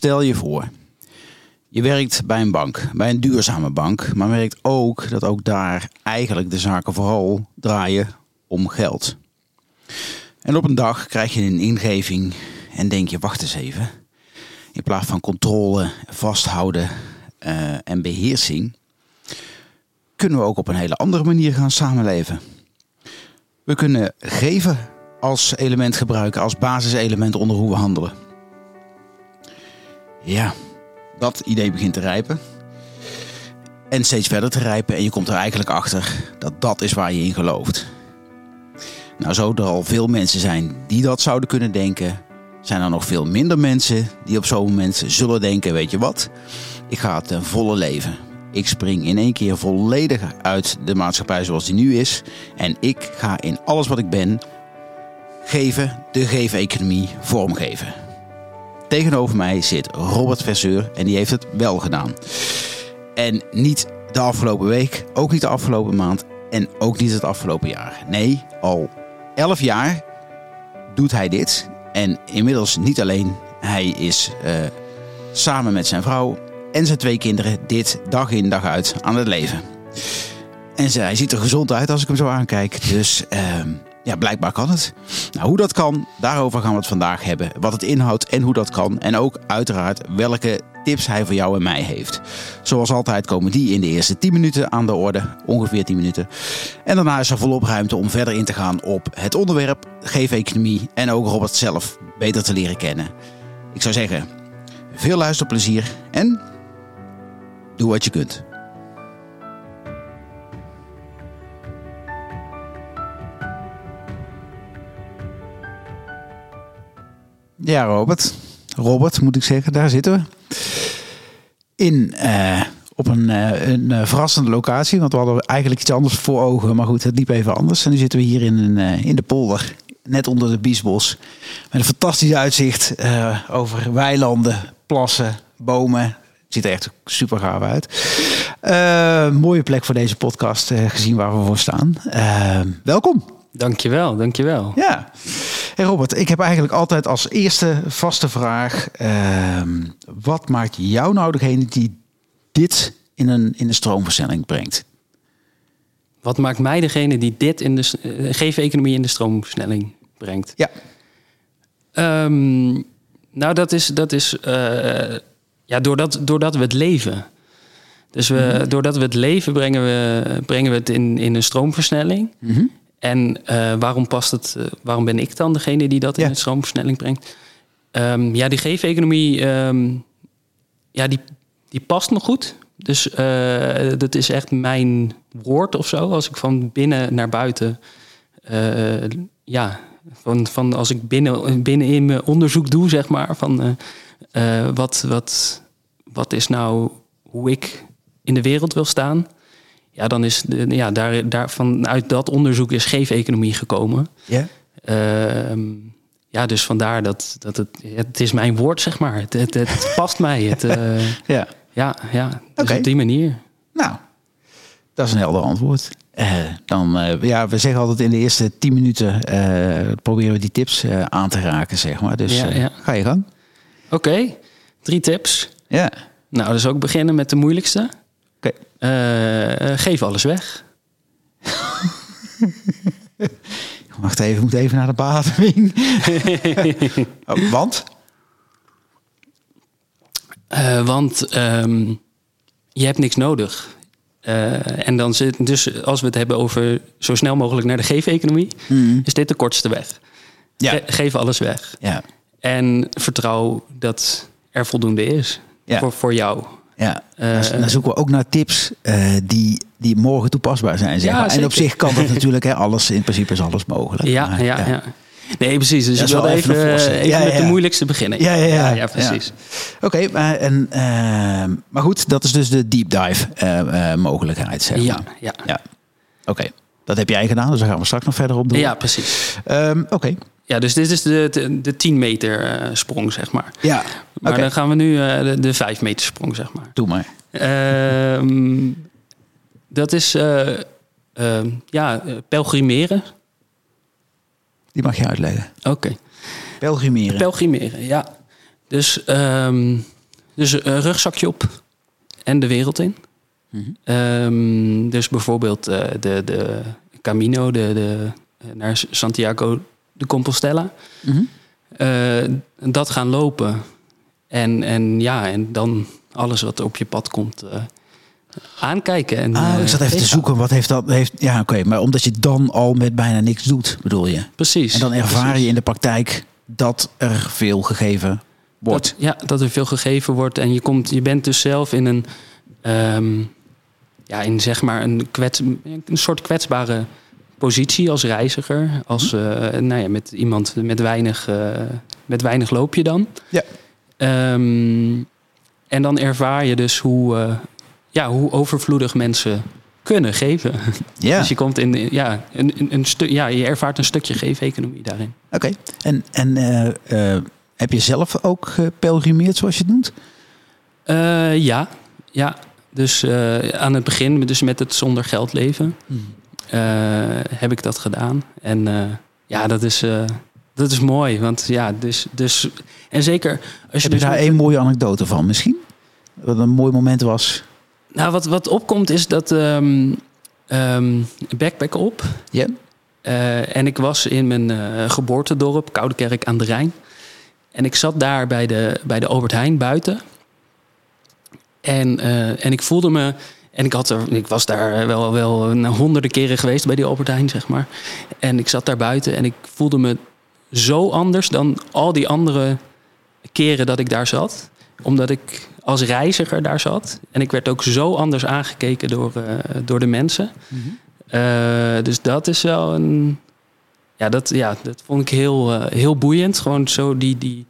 Stel je voor, je werkt bij een bank, bij een duurzame bank, maar merkt ook dat ook daar eigenlijk de zaken vooral draaien om geld. En op een dag krijg je een ingeving en denk je, wacht eens even. In plaats van controle, vasthouden uh, en beheersing, kunnen we ook op een hele andere manier gaan samenleven. We kunnen geven als element gebruiken, als basiselement onder hoe we handelen. Ja, dat idee begint te rijpen. En steeds verder te rijpen en je komt er eigenlijk achter dat dat is waar je in gelooft. Nou, zo er al veel mensen zijn die dat zouden kunnen denken, zijn er nog veel minder mensen die op zo'n moment zullen denken: weet je wat, ik ga ten volle leven. Ik spring in één keer volledig uit de maatschappij zoals die nu is. En ik ga in alles wat ik ben geven, de geef-economie vormgeven. Tegenover mij zit Robert Verseur en die heeft het wel gedaan. En niet de afgelopen week, ook niet de afgelopen maand en ook niet het afgelopen jaar. Nee, al 11 jaar doet hij dit. En inmiddels niet alleen, hij is uh, samen met zijn vrouw en zijn twee kinderen dit dag in dag uit aan het leven. En hij ziet er gezond uit als ik hem zo aankijk. Dus uh, ja, blijkbaar kan het. Nou, hoe dat kan, daarover gaan we het vandaag hebben. Wat het inhoudt en hoe dat kan. En ook uiteraard welke tips hij voor jou en mij heeft. Zoals altijd komen die in de eerste 10 minuten aan de orde. Ongeveer 10 minuten. En daarna is er volop ruimte om verder in te gaan op het onderwerp, geef-economie en ook Robert zelf beter te leren kennen. Ik zou zeggen, veel luisterplezier en doe wat je kunt. Ja, Robert. Robert, moet ik zeggen, daar zitten we. In, uh, op een, uh, een uh, verrassende locatie, want we hadden eigenlijk iets anders voor ogen. Maar goed, het liep even anders. En nu zitten we hier in, een, in de polder, net onder de Biesbos. Met een fantastisch uitzicht over weilanden, plassen, bomen. Het ziet er echt super gaaf uit. mooie plek voor deze podcast, gezien waar we voor staan. welkom. Dankjewel, dankjewel. Ja. Hey Robert, ik heb eigenlijk altijd als eerste vaste vraag. Uh, wat maakt jou nou degene die dit in een, in een stroomversnelling brengt? Wat maakt mij degene die dit in de uh, geef-economie in de stroomversnelling brengt? Ja. Um, nou, dat is, dat is uh, ja, doordat, doordat we het leven. Dus we, mm doordat we het leven brengen we, brengen we het in, in een stroomversnelling. Mm -hmm. En uh, waarom past het? Uh, waarom ben ik dan degene die dat ja. in de stroomversnelling brengt? Um, ja, die geef-economie, um, ja, die, die past me goed. Dus uh, dat is echt mijn woord of zo. Als ik van binnen naar buiten, ja, van, van als ik binnen, binnen in mijn onderzoek doe, zeg maar, van wat, wat, wat is nou hoe ik in de wereld wil staan. Ja, dan is de, ja, daar, daar vanuit dat onderzoek is geef-economie gekomen. Ja. Uh, ja, dus vandaar dat, dat het, het is mijn woord, zeg maar. Het, het, het past mij. Het, uh, ja. Ja, ja. Dus okay. op die manier. Nou, dat is een helder antwoord. Uh, dan, uh, ja, we zeggen altijd in de eerste tien minuten proberen we die tips aan te raken, zeg maar. Dus ja, ja. ga je gang. Oké, okay. drie tips. Ja. Nou, dus ook beginnen met de moeilijkste. Oké. Okay. Uh, geef alles weg. Wacht even, ik moet even naar de bademing. oh, want? Uh, want um, je hebt niks nodig. Uh, en dan zit dus, als we het hebben over zo snel mogelijk naar de geef-economie, mm. is dit de kortste weg. Ja. Ge geef alles weg. Ja. En vertrouw dat er voldoende is ja. voor, voor jou. Ja, uh, dan zoeken we ook naar tips uh, die, die morgen toepasbaar zijn. Zeg ja, maar. En op zich kan dat natuurlijk, hè, alles, in principe is alles mogelijk. Ja, maar, ja, ja, ja. Nee, precies. Dus ik wilde even, even, even ja, met de moeilijkste beginnen. Ja, ja, ja. ja, precies. Oké, okay, maar, en, uh, maar goed, dat is dus de deep dive mogelijkheid, zeg maar. Ja, ja. ja. Oké, okay. dat heb jij gedaan, dus daar gaan we straks nog verder op doen. Ja, precies. Um, Oké. Okay. Ja, dus dit is de, de, de 10 meter sprong, zeg maar. Ja. Maar dan gaan we nu uh, de, de 5 meter sprong, zeg maar. Doe maar. Uh, dat is, uh, ja, pelgrimeren. Die mag je uitleggen. Oké. Okay. Pelgrimeren. Pelgrimeren, ja. Dus, ehm, dus een rugzakje op en de wereld in. Ehm, dus bijvoorbeeld eh, de, de Camino de, de, eh, naar Santiago de Compostela. Eh, dat gaan lopen. En, en ja, en dan alles wat op je pad komt eh, aankijken. En, Ah, ik eh, zat even te zoeken, wat heeft dat... Heeft, ja, oké, maar omdat je dan al met bijna niks doet, bedoel je? Precies. En dan ervaar Precies. je in de praktijk dat er veel gegeven wordt. Dat, ja, dat er veel gegeven wordt. En je, komt, je bent dus zelf in een, ehm, ja, in zeg maar een, kwets, een soort kwetsbare positie als reiziger. Als, eh, nou ja, met iemand met weinig, met weinig loop je dan. Ja. Ehm, en dan ervaar je dus hoe, eh, ja, hoe overvloedig mensen kunnen geven. Ja, Dus je komt in, ja, een, een, een stu- ja, je ervaart een stukje geef-economie daarin. oké. En, en eh, eh, heb je zelf ook gepelgrimeerd, zoals je het noemt? Ja, ja. Dus aan het begin, dus met het zonder geld leven, eh, heb ik dat gedaan. En ja, dat is, dat is mooi. Want ja, dus, dus en zeker als je, Heb je dus daar één mooie anekdote van misschien? Wat een mooi moment was? Nou, wat, wat opkomt is dat ehm, backpack op. Ja. Eh, en ik was in mijn eh, geboortedorp, Koudekerk aan de Rijn. En ik zat daar bij de, bij de Albert Heijn buiten. En, eh, en ik voelde me. En ik, had er, ik was daar wel, wel nou, honderden keren geweest bij die Albert Heijn, zeg maar. En ik zat daar buiten en ik voelde me zo anders dan al die andere keren dat ik daar zat. Omdat ik als reiziger daar zat. En ik werd ook zo anders aangekeken door, eh, door de mensen. Eh, dus dat is wel een. Ja, dat, ja, dat vond ik heel, eh, heel boeiend. Gewoon zo die, die,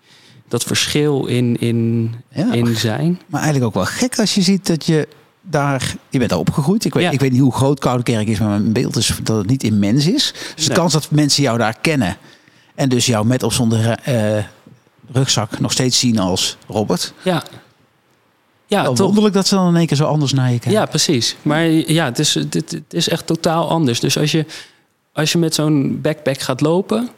dat verschil in, in, Ja, in zijn. Maar eigenlijk ook wel gek als je ziet dat je daar... Je bent daar opgegroeid. Ik weet, Ja. ik weet niet hoe groot Koudekerk is, maar mijn beeld is dat het niet immens is. Dus de kans dat mensen jou daar kennen... en dus jou met of zonder eh, rugzak nog steeds zien als Robert... Ja, ja Wel toch. wonderlijk dat ze dan in één keer zo anders naar je kijken. Ja, precies. Maar ja, het is, dit, het is echt totaal anders. Dus als je, als je met zo'n backpack gaat lopen,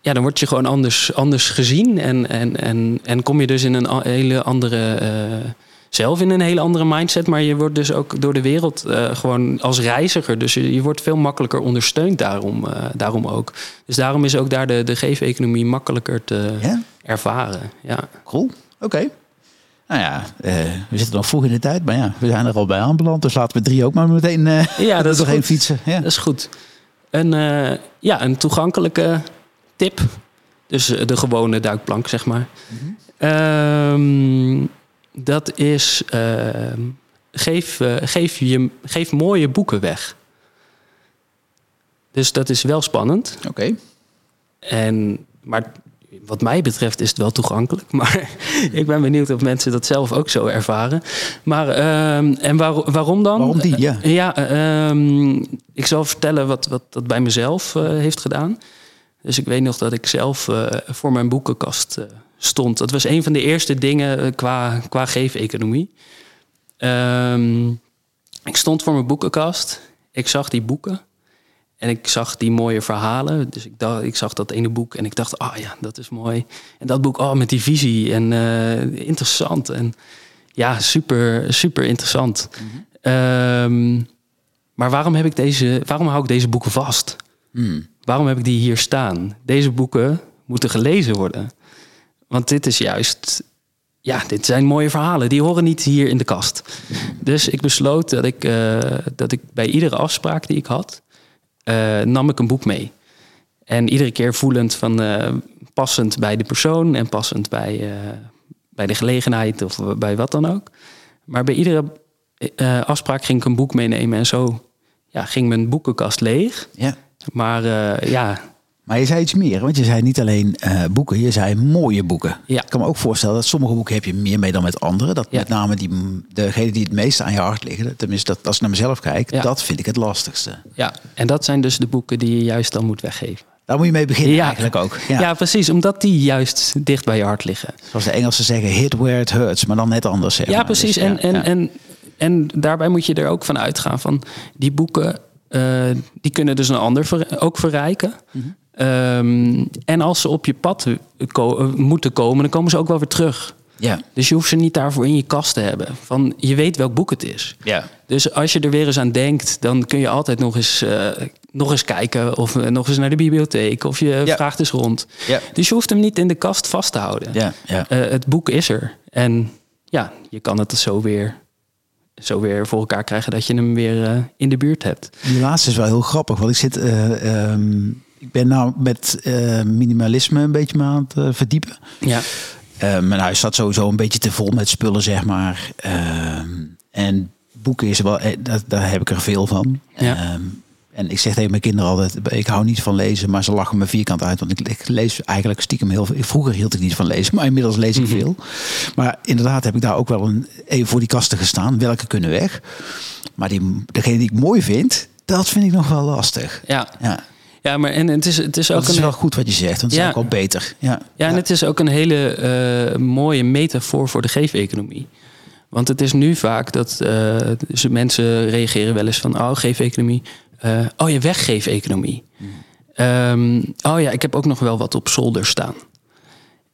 ja, dan word je gewoon anders, anders gezien. En, en, en, en kom je dus in een hele andere. eh, zelf in een hele andere mindset. Maar je wordt dus ook door de wereld eh, gewoon als reiziger. Dus je, je wordt veel makkelijker ondersteund daarom, eh, daarom ook. Dus daarom is ook daar de, de geef-economie makkelijker te ervaren. Ja. Cool. Oké. Nou ja, eh, we zitten nog vroeg in de tijd, maar ja, we zijn er al bij aanbeland. Dus laten we drie ook maar meteen Ja, dat is goed. fietsen. Ja. Dat is goed. Een, ja, een toegankelijke tip. Dus de gewone duikplank, zeg maar. Ehm, dat is... ehm, geef, eh, geef, je, geef mooie boeken weg. Dus dat is wel spannend. Oké. En, maar wat mij betreft is het wel toegankelijk. Maar ik ben benieuwd of mensen dat zelf ook zo ervaren. Maar ehm, en waar- waarom dan? Waarom die? Ja. Eh, ja, eh, ehm, ik zal vertellen wat, wat dat bij mezelf eh, heeft gedaan. Dus ik weet nog dat ik zelf eh, voor mijn boekenkast eh, stond. Dat was een van de eerste dingen eh, qua, qua geef-economie. Ehm, ik stond voor mijn boekenkast. Ik zag die boeken. En ik zag die mooie verhalen. Dus ik, dacht, ik zag dat ene boek en ik dacht, ah ja, dat is mooi. En dat boek, oh, met die visie en eh, interessant. En ja, super, super interessant. Ehm, maar waarom, heb ik deze, waarom hou ik deze boeken vast? Hmm. Waarom heb ik die hier staan? Deze boeken moeten gelezen worden. Want dit is juist... Ja, dit zijn mooie verhalen. Die horen niet hier in de kast. Dus ik besloot dat ik, eh, dat ik bij iedere afspraak die ik had... eh, nam ik een boek mee. En iedere keer voelend van eh, passend bij de persoon... en passend bij, bij de gelegenheid of bij wat dan ook. Maar bij iedere afspraak ging ik een boek meenemen. En zo ja, ging mijn boekenkast leeg. Ja. Maar ja, Maar je zei iets meer, want je zei niet alleen eh, boeken, je zei mooie boeken. Ja. Ik kan me ook voorstellen dat sommige boeken heb je meer mee dan met andere. Dat Ja. met name die, degene die het meest aan je hart liggen, tenminste dat, als ik naar mezelf kijk, Ja. dat vind ik het lastigste. ja, en dat zijn dus de boeken die je juist dan moet weggeven. Daar moet je mee beginnen Ja. eigenlijk ook. Ja. Ja. precies, omdat die juist dicht bij je hart liggen. Zoals de Engelsen zeggen, hit where it hurts, maar dan net anders. Zeg Ja, precies. Dus, en, en. En, en daarbij moet je er ook van uitgaan van die boeken, eh, die kunnen dus een ander ook verrijken. Mhm. Ehm, en als ze op je pad ko- moeten komen, dan komen ze ook wel weer terug. Ja. Dus je hoeft ze niet daarvoor in je kast te hebben. Van, je weet welk boek het is. Ja. Dus als je er weer eens aan denkt, dan kun je altijd nog eens, eh, nog eens kijken. Of eh, nog eens naar de bibliotheek. Of je Ja. vraagt eens rond. Ja. Dus je hoeft hem niet in de kast vast te houden. Ja. Ja. Eh, het boek is er. En ja, je kan het zo weer, zo weer voor elkaar krijgen dat je hem weer in de buurt hebt. Die laatste is wel heel grappig, want ik zit. eh, ehm, ik ben nou met eh, minimalisme een beetje me aan het eh, verdiepen. Ja, Eh, mijn huis staat sowieso een beetje te vol met spullen, zeg maar. Ehm, en boeken is wel, dat, daar heb ik er veel van. Ja. Ehm, en ik zeg tegen mijn kinderen altijd, ik hou niet van lezen, maar ze lachen me vierkant uit. Want ik, ik lees eigenlijk stiekem heel veel. Vroeger hield ik niet van lezen, maar inmiddels lees ik veel. Maar inderdaad heb ik daar ook wel een, even voor die kasten gestaan. Welke kunnen weg? Maar die, degene die ik mooi vind, dat vind ik nog wel lastig. ja. Ja, ja maar en het is, het is ook dat is een, wel goed wat je zegt, want het Ja. is ook wel beter. Ja, Ja, en het is ook een hele eh, mooie metafoor voor de geef-economie. Want het is nu vaak dat dus mensen reageren wel eens van... oh, geef-economie. eh, oh, je weggeef-economie. Ehm, oh ja, ik heb ook nog wel wat op zolder staan.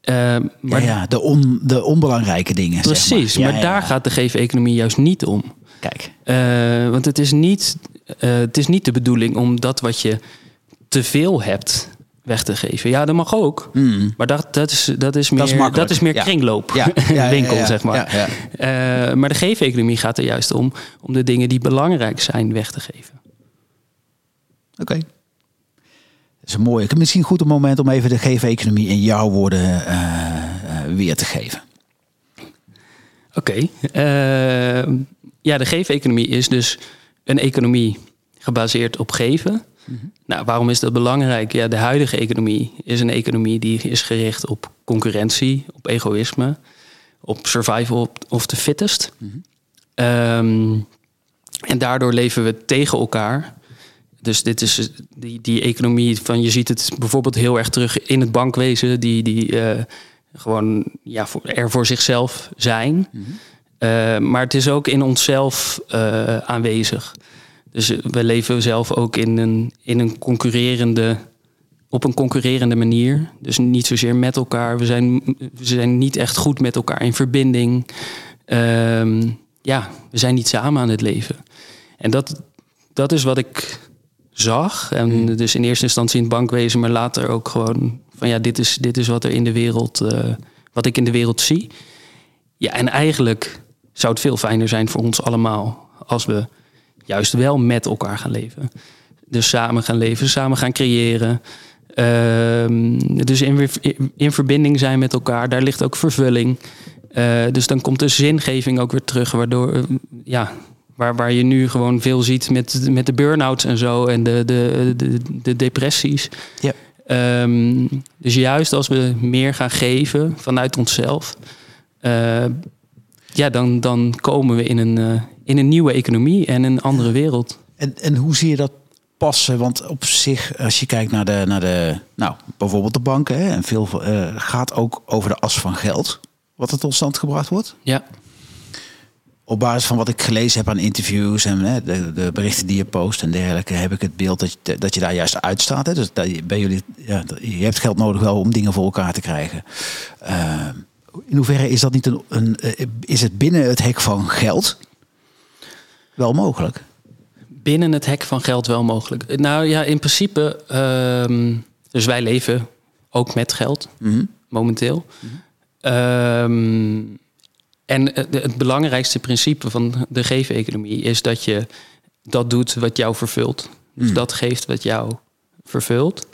Ehm, maar ja, ja, de, on, de onbelangrijke dingen. zeg precies, maar, maar, Ja, ja, daar gaat de geef-economie juist niet om. Kijk, want het is, niet, het is niet de bedoeling om dat wat je te veel hebt weg te geven. Ja, dat mag ook. Maar dat, dat, is, dat, is meer, Mm. is dat, is meer Ja. kringloop. Ja, ja, winkel, ja, ja. zeg maar. Eh, maar de geef-economie gaat er juist om om de dingen die belangrijk zijn weg te geven. oké. Dat is een mooie. Misschien goed een moment om even de geef-economie in jouw woorden eh, eh, weer te geven. Oké. ja, de geef-economie is dus een economie gebaseerd op geven. Nou, waarom is dat belangrijk? Ja, de huidige economie is een economie die is gericht op concurrentie, op egoïsme, op survival of the fittest. Ehm, en daardoor leven we tegen elkaar. Dus dit is die, die economie van, je ziet het bijvoorbeeld heel erg terug in het bankwezen, die, die eh, gewoon ja, voor, er voor zichzelf zijn. Eh, maar het is ook in onszelf eh, aanwezig. Dus eh, we leven zelf ook in een, in een concurrerende, op een concurrerende manier. Dus niet zozeer met elkaar. We zijn, we zijn niet echt goed met elkaar in verbinding. Ehm, ja, we zijn niet samen aan het leven. En dat, dat is wat ik zag. En dus in eerste instantie in het bankwezen, maar later ook gewoon van ja, dit is, dit is wat er in de wereld, eh, wat ik in de wereld zie. Ja, en eigenlijk zou het veel fijner zijn voor ons allemaal als we juist wel met elkaar gaan leven. Dus samen gaan leven, samen gaan creëren. Ehm, dus in, in verbinding zijn met elkaar, daar ligt ook vervulling. Eh, dus dan komt de zingeving ook weer terug, waardoor, ja, waar, waar je nu gewoon veel ziet met, met de burn-outs en zo en de, de, de, de depressies. Ja. Ehm, dus juist als we meer gaan geven vanuit onszelf, eh, ja, dan, dan komen we in een, eh, in een nieuwe economie en een andere wereld. En, en hoe zie je dat passen? Want op zich, als je kijkt naar de, naar de nou, bijvoorbeeld de banken, hè, en veel eh, gaat ook over de as van geld, wat er tot stand gebracht wordt. Ja, Op basis van wat ik gelezen heb aan interviews en hè, de, de berichten die je post en dergelijke, heb ik het beeld dat je, dat je daar juist uitstaat. Hè? Dus dat je, bij jullie, ja, je hebt geld nodig wel om dingen voor elkaar te krijgen. Uh, in hoeverre is dat niet een, een, is het binnen het hek van geld wel mogelijk? Binnen het hek van geld wel mogelijk. Nou ja, in principe, uh, dus wij leven ook met geld mm -hmm. momenteel. Mm -hmm. um, en het, het, belangrijkste principe van de geef-economie is dat je dat doet wat jou vervult. Dus mm. dat geeft wat jou vervult.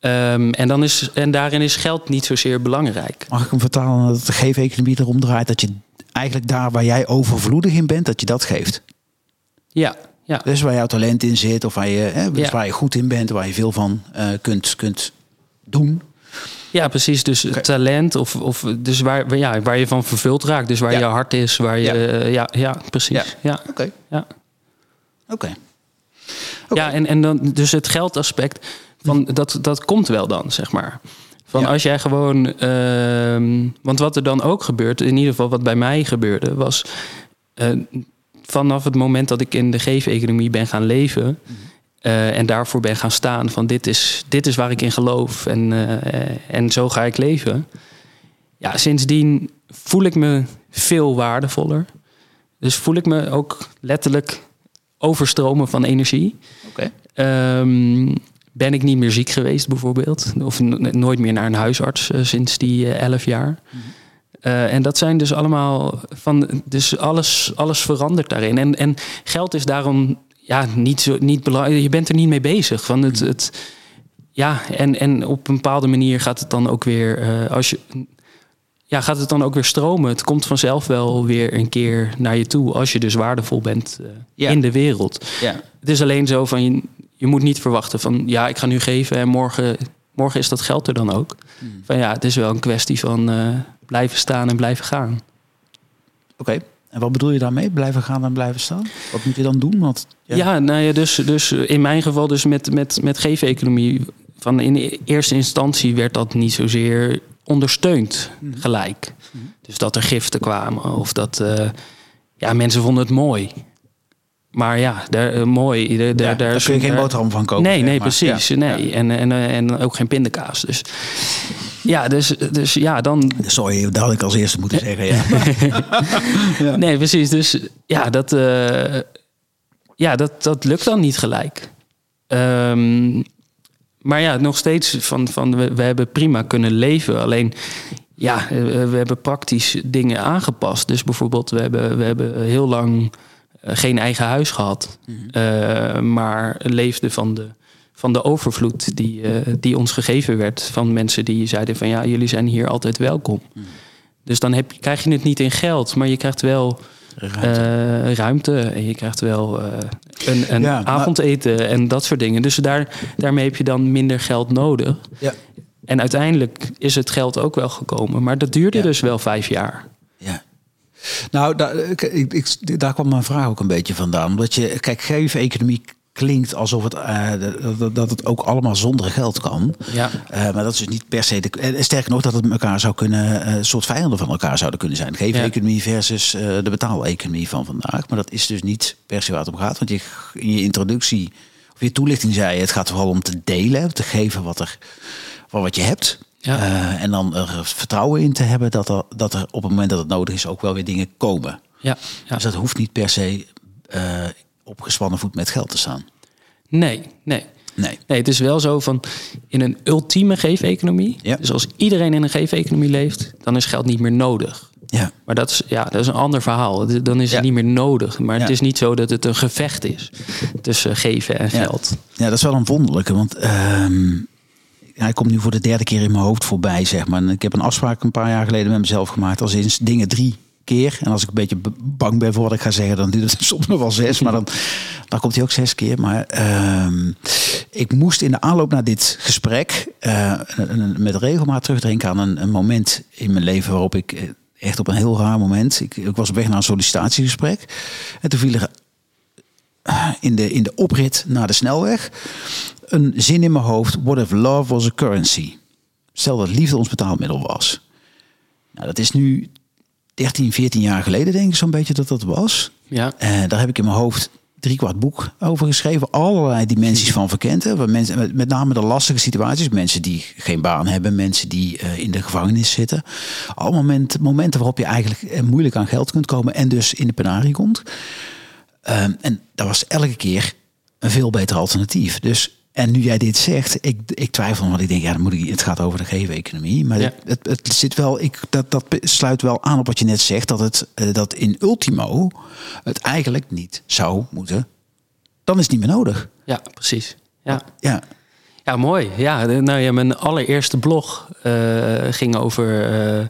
Um, en, dan is, en daarin is geld niet zozeer belangrijk. Mag ik hem vertalen dat de geef-economie erom draait dat je eigenlijk daar waar jij overvloedig in bent, dat je dat geeft? Ja, ja. Dus waar jouw talent in zit, of waar je, hè, dus ja. waar je goed in bent, waar je veel van uh, kunt, kunt doen. Ja, precies. Dus okay. talent of, of dus waar, ja, waar je van vervuld raakt. Dus waar ja. je hart is, waar je. Ja, uh, ja, ja, precies. Ja. ja. Oké. Okay. Ja. Oké. Okay. Ja, en, en dan dus het geldaspect van dat, dat komt wel dan, zeg maar. Van als jij gewoon. Uh, want wat er dan ook gebeurt, in ieder geval wat bij mij gebeurde, was. Uh, vanaf het moment dat ik in de geef-economie ben gaan leven. en daarvoor ben gaan staan van dit is, dit is waar ik in geloof en, en zo ga ik leven. Ja, sindsdien voel ik me veel waardevoller. Dus voel ik me ook letterlijk overstromen van energie. Oké. Ehm, ben ik niet meer ziek geweest bijvoorbeeld. Of nooit meer naar een huisarts uh, sinds die elf jaar. Mm -hmm. En dat zijn dus allemaal van. Dus alles, alles verandert daarin. En, en geld is daarom ja, niet, zo, niet belangrijk. Je bent er niet mee bezig. Van het, het, ja, en, en op een bepaalde manier gaat het dan ook weer. als je ja, gaat het dan ook weer stromen. Het komt vanzelf wel weer een keer naar je toe als je dus waardevol bent uh, ja. in de wereld. Ja. Het is alleen zo van je, je, moet niet verwachten van ja, ik ga nu geven en morgen, morgen is dat geld er dan ook. Hmm. Van ja, het is wel een kwestie van uh, blijven staan en blijven gaan. Oké. Okay. En wat bedoel je daarmee? Blijven gaan en blijven staan? Wat moet je dan doen? Want, ja. ja, nou ja, dus, dus in mijn geval dus met, met, met geef-economie. Van in eerste instantie werd dat niet zozeer ondersteund Mhm. gelijk. Dus dat er giften kwamen of dat uh, ja, mensen vonden het mooi. Maar ja, daar, uh, mooi. Daar, Ja, daar, daar kun je geen boterham van kopen. Nee, nee, maar. precies. Ja. Nee. En, en, en ook geen pindakaas. Dus ja, dus, dus ja, dan. Sorry, dat had ik als eerste moeten zeggen. Ja. Ja. Nee, precies. Dus ja, dat, uh, ja, dat, dat lukt dan niet gelijk. Um, maar ja, nog steeds van, van we, we, hebben prima kunnen leven. Alleen ja, we hebben praktisch dingen aangepast. Dus bijvoorbeeld, we hebben, we hebben heel lang uh, geen eigen huis gehad. Mhm. Uh, maar leefden van de, van de overvloed die, uh, die ons gegeven werd. Van mensen die zeiden van ja, jullie zijn hier altijd welkom. Mhm. Dus dan heb, krijg je het niet in geld, maar je krijgt wel ruimte, uh, ruimte en je krijgt wel uh, een, een Ja, maar- avondeten en dat soort dingen. Dus daar, daarmee heb je dan minder geld nodig. Ja. En uiteindelijk is het geld ook wel gekomen, maar dat duurde Ja. dus wel vijf jaar. Ja. Nou, daar, ik, ik, daar kwam mijn vraag ook een beetje vandaan. Omdat je, kijk, geef-economie klinkt alsof het, eh, dat, dat het ook allemaal zonder geld kan. Ja, Eh, maar dat is dus niet per se. De, en sterker nog, dat het elkaar zou kunnen, eh, een soort vijanden van elkaar zouden kunnen zijn. Geef-economie versus eh, de betaal-economie van vandaag. Maar dat is dus niet per se waar het om gaat. Want je, in je introductie of je toelichting zei je, het gaat vooral om te delen, te geven wat, er, van wat je hebt. Ja. Eh, en dan er vertrouwen in te hebben dat er, dat er op het moment dat het nodig is ook wel weer dingen komen. ja, ja. Dus dat hoeft niet per se eh, op gespannen voet met geld te staan. Nee, nee. Nee. Nee, het is wel zo van in een ultieme geef-economie. Ja. Dus als iedereen in een geef-economie leeft, dan is geld niet meer nodig. Ja. Maar dat is, ja, dat is een ander verhaal. Dan is Ja. het niet meer nodig. Maar het is niet zo dat het een gevecht is tussen geven en geld. Ja, dat is wel een wonderlijke. Want ehm, hij komt nu voor de derde keer in mijn hoofd voorbij, zeg maar. En ik heb een afspraak een paar jaar geleden met mezelf gemaakt. Als in dingen drie keer. En als ik een beetje bang ben voor wat ik ga zeggen, dan duurt het soms nog wel zes. Maar dan, dan komt hij ook zes keer. Maar ehm, ik moest in de aanloop naar dit gesprek eh, met regelmaat terugdenken aan een, een moment in mijn leven waarop ik eh, echt op een heel raar moment. Ik, was op weg naar een sollicitatiegesprek. En toen viel er in de, in de oprit naar de snelweg een zin in mijn hoofd. What if love was a currency? Stel dat liefde ons betaalmiddel was. Nou, dat is nu 13, 14 jaar geleden denk ik zo'n beetje dat dat was. Ja, En daar heb ik in mijn hoofd drie kwart boek over geschreven. Allerlei dimensies van verkend. hè. Waar mensen, met, name de lastige situaties. Mensen die geen baan hebben. Mensen die eh, in de gevangenis zitten. Allemaal moment, momenten waarop je eigenlijk eh, moeilijk aan geld kunt komen. En dus in de penarie komt. Ehm, en dat was elke keer een veel beter alternatief. Dus, en nu jij dit zegt, ik, ik twijfel, want ik denk, ja, dan moet ik, het gaat over de geef-economie. Maar Ja. het, het, zit wel, ik, dat, dat sluit wel aan op wat je net zegt, dat het eh, dat in ultimo het eigenlijk niet zou moeten. Dan is het niet meer nodig. ja precies. Ja. Ja, ja, mooi. Ja, nou ja, mijn allereerste blog eh, ging over eh,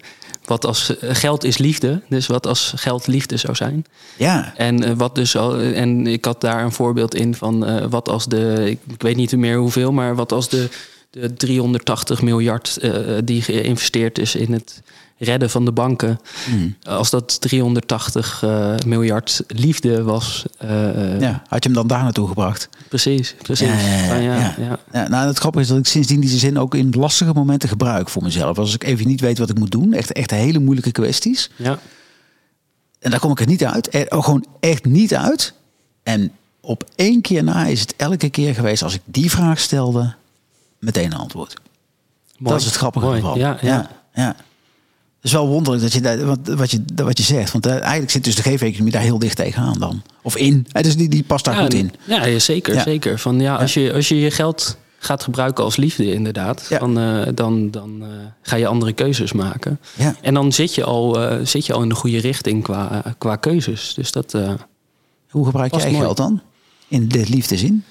wat als geld is liefde. Dus wat als geld liefde zou zijn. ja, En eh, wat dus al, en ik had daar een voorbeeld in van eh, wat als de, ik, ik weet niet meer hoeveel, maar wat als de, de 380 miljard eh, die geïnvesteerd is in het redden van de banken, Hmm. als dat 380 eh, miljard liefde was. eh, ja. Had je hem dan daar naartoe gebracht? Precies, precies. Ja, ja, ja, ja, nou, het grappige is dat ik sindsdien die zin ook in lastige momenten gebruik voor mezelf. Als ik even niet weet wat ik moet doen, echt, echt hele moeilijke kwesties. ja. En daar kom ik er niet uit. Er, oh, gewoon echt niet uit. En op één keer na is het elke keer geweest als ik die vraag stelde, meteen een antwoord. Mooi. Dat is het grappige Mooi. ervan. Ja, ja. ja, is wel wonderlijk dat je, wat, wat je, wat je zegt. Want eh, eigenlijk zit dus de geef-economie daar heel dicht tegenaan dan. Of in. Eh, Dus die, die past daar Ja, goed in. Ja, ja, zeker. Ja. zeker. Van, ja, als, je, als je je geld gaat gebruiken als liefde, inderdaad, Ja. dan, eh, dan, dan eh, ga je andere keuzes maken. Ja. En dan zit je al, eh, zit je al in de goede richting qua, qua keuzes. Dus dat. eh, Hoe gebruik jij mooi. geld dan? In de liefdezin?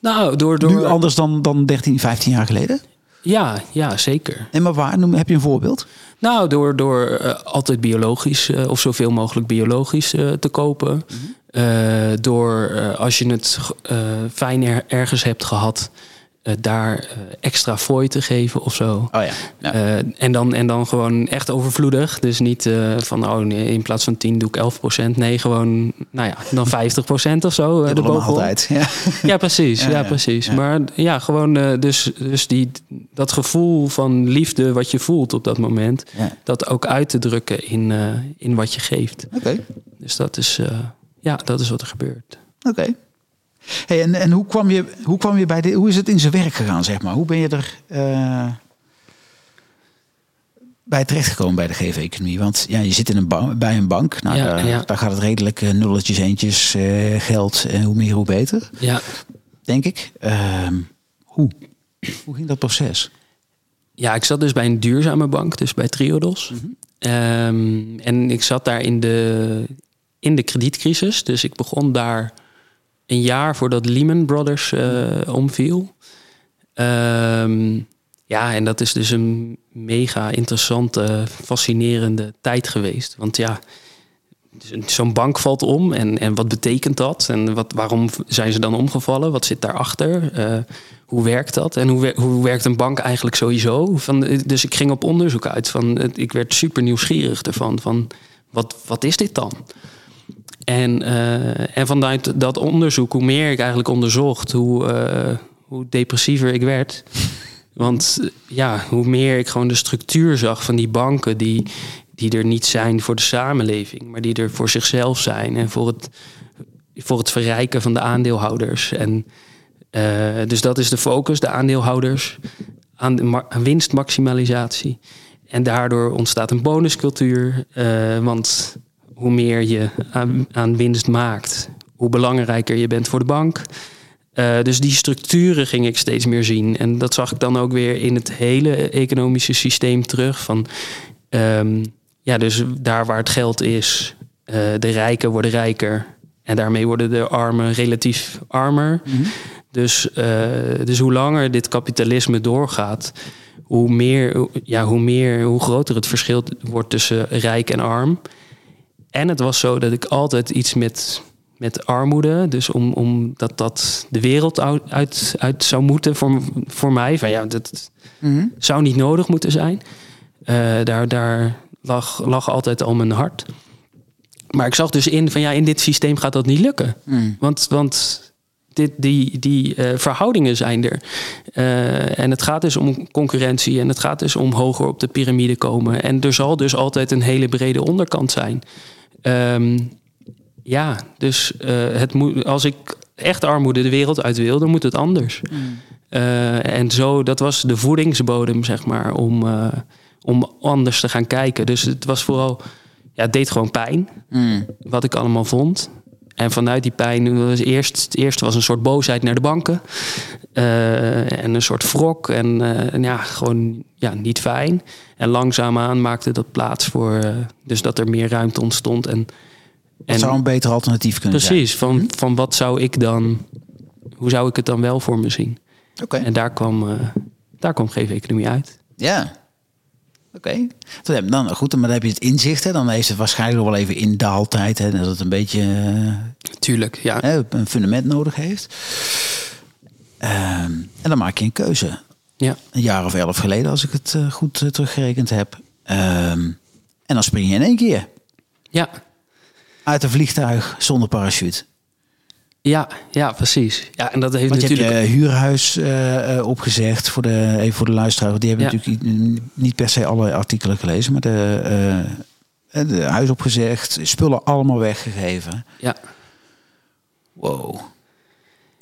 nou, door. door Nu anders dan, dan 13, 15 jaar geleden? Ja, ja, zeker. En maar waar? Noem, heb je een voorbeeld? Nou, door, door eh, altijd biologisch eh, of zoveel mogelijk biologisch eh, te kopen. Eh, door als je het fijn er- ergens hebt gehad, eh, daar eh, extra fooi te geven of zo. Oh ja. ja. Eh, en, dan, en dan gewoon echt overvloedig. Dus niet van, oh nee, in plaats van 10 doe ik 11% Nee, gewoon, nou ja, dan 50% of zo. Dubbele erbovenop. maaltijd. Ja. Ja, precies. Ja, precies. Maar ja, gewoon dus, dus die, dat gevoel van liefde wat je voelt op dat moment, dat ook uit te drukken in, in wat je geeft. Oké. Dus dat is, ja, dat is wat er gebeurt. Oké. Hey, en en hoe, kwam je, hoe kwam je bij de, hoe is het in zijn werk gegaan, zeg maar? Hoe ben je er eh, bij terechtgekomen bij de geef-economie? Want ja, je zit in een ba- bij een bank. Nou, Ja, daar, ja. daar gaat het redelijk eh, nulletjes, eentjes, eh, geld. En hoe meer, hoe beter, Ja, denk ik. Ehm, hoe? Hoe ging dat proces? ja, ik zat dus bij een duurzame bank, dus bij Triodos. Ehm, en ik zat daar in de, in de kredietcrisis. Dus ik begon daar een jaar voordat Lehman Brothers eh, omviel. Ehm, ja, en dat is dus een mega interessante, fascinerende tijd geweest. Want ja, zo'n bank valt om en, en wat betekent dat? En wat, waarom zijn ze dan omgevallen? Wat zit daarachter? Eh hoe werkt dat? En hoe, hoe werkt een bank eigenlijk sowieso? Van, dus ik ging op onderzoek uit. Van, ik werd super nieuwsgierig ervan. Van, wat, wat is dit dan? En, eh, en vanuit dat onderzoek, hoe meer ik eigenlijk onderzocht, hoe, eh, hoe depressiever ik werd. Want ja, hoe meer ik gewoon de structuur zag van die banken die, die er niet zijn voor de samenleving, maar die er voor zichzelf zijn en voor het, voor het verrijken van de aandeelhouders. En eh, dus dat is de focus, de aandeelhouders, aan, de winstmaximalisatie. En daardoor ontstaat een bonuscultuur, want hoe meer je aan, aan winst maakt, hoe belangrijker je bent voor de bank. Eh, dus die structuren ging ik steeds meer zien. En dat zag ik dan ook weer in het hele economische systeem terug. Van, ehm, ja, dus daar waar het geld is, eh, de rijken worden rijker. En daarmee worden de armen relatief armer. Dus, eh, dus hoe langer dit kapitalisme doorgaat, hoe meer, ja, hoe meer, hoe groter het verschil wordt tussen rijk en arm. En het was zo dat ik altijd iets met, met armoede, dus om, om dat, dat de wereld uit, uit, zou moeten voor, voor mij. Van ja, dat zou niet nodig moeten zijn. Eh, daar daar lag, lag altijd al mijn hart. Maar ik zag dus in van ja, in dit systeem gaat dat niet lukken. Want, want dit, die, die eh, verhoudingen zijn er. Eh, en het gaat dus om concurrentie en het gaat dus om hoger op de piramide komen. En er zal dus altijd een hele brede onderkant zijn. Ehm, ja, dus eh, het moet, als ik echt armoede de wereld uit wil, dan moet het anders. Eh, en zo, dat was de voedingsbodem, zeg maar, om, eh, om anders te gaan kijken. Dus het was vooral, ja, het deed gewoon pijn, wat ik allemaal vond. En vanuit die pijn, was eerst, het eerste was een soort boosheid naar de banken. Eh, en een soort wrok. En eh, en ja, gewoon ja, niet fijn. En langzaamaan maakte dat plaats voor, eh, dus dat er meer ruimte ontstond. En, Wat zou een beter alternatief kunnen Precies, van, van wat zou ik dan, hoe zou ik het dan wel voor me zien? zijn? Oké. En daar kwam, daar kwam Geef Economie uit. Ja. Oké. Dan heb- Dan, goed, maar dan heb je het inzicht. Hè. Dan heeft het waarschijnlijk wel even in daaltijd. Hè, dat het een beetje eh, Tuurlijk, ja. hè, een fundament nodig heeft. Ehm, en dan maak je een keuze. ja. Een jaar of elf geleden, als ik het eh, goed eh, teruggerekend heb. Ehm, en dan spring je in één keer Ja, uit een vliegtuig zonder parachute. Ja, ja, precies. Ja, en dat heeft Want je hebt natuurlijk... je huurhuis eh, eh, opgezegd voor de, even voor de luisteraar. Die hebben Ja. natuurlijk niet- per se alle artikelen gelezen, maar de, eh, de huis opgezegd, spullen allemaal weggegeven. Ja, Wow.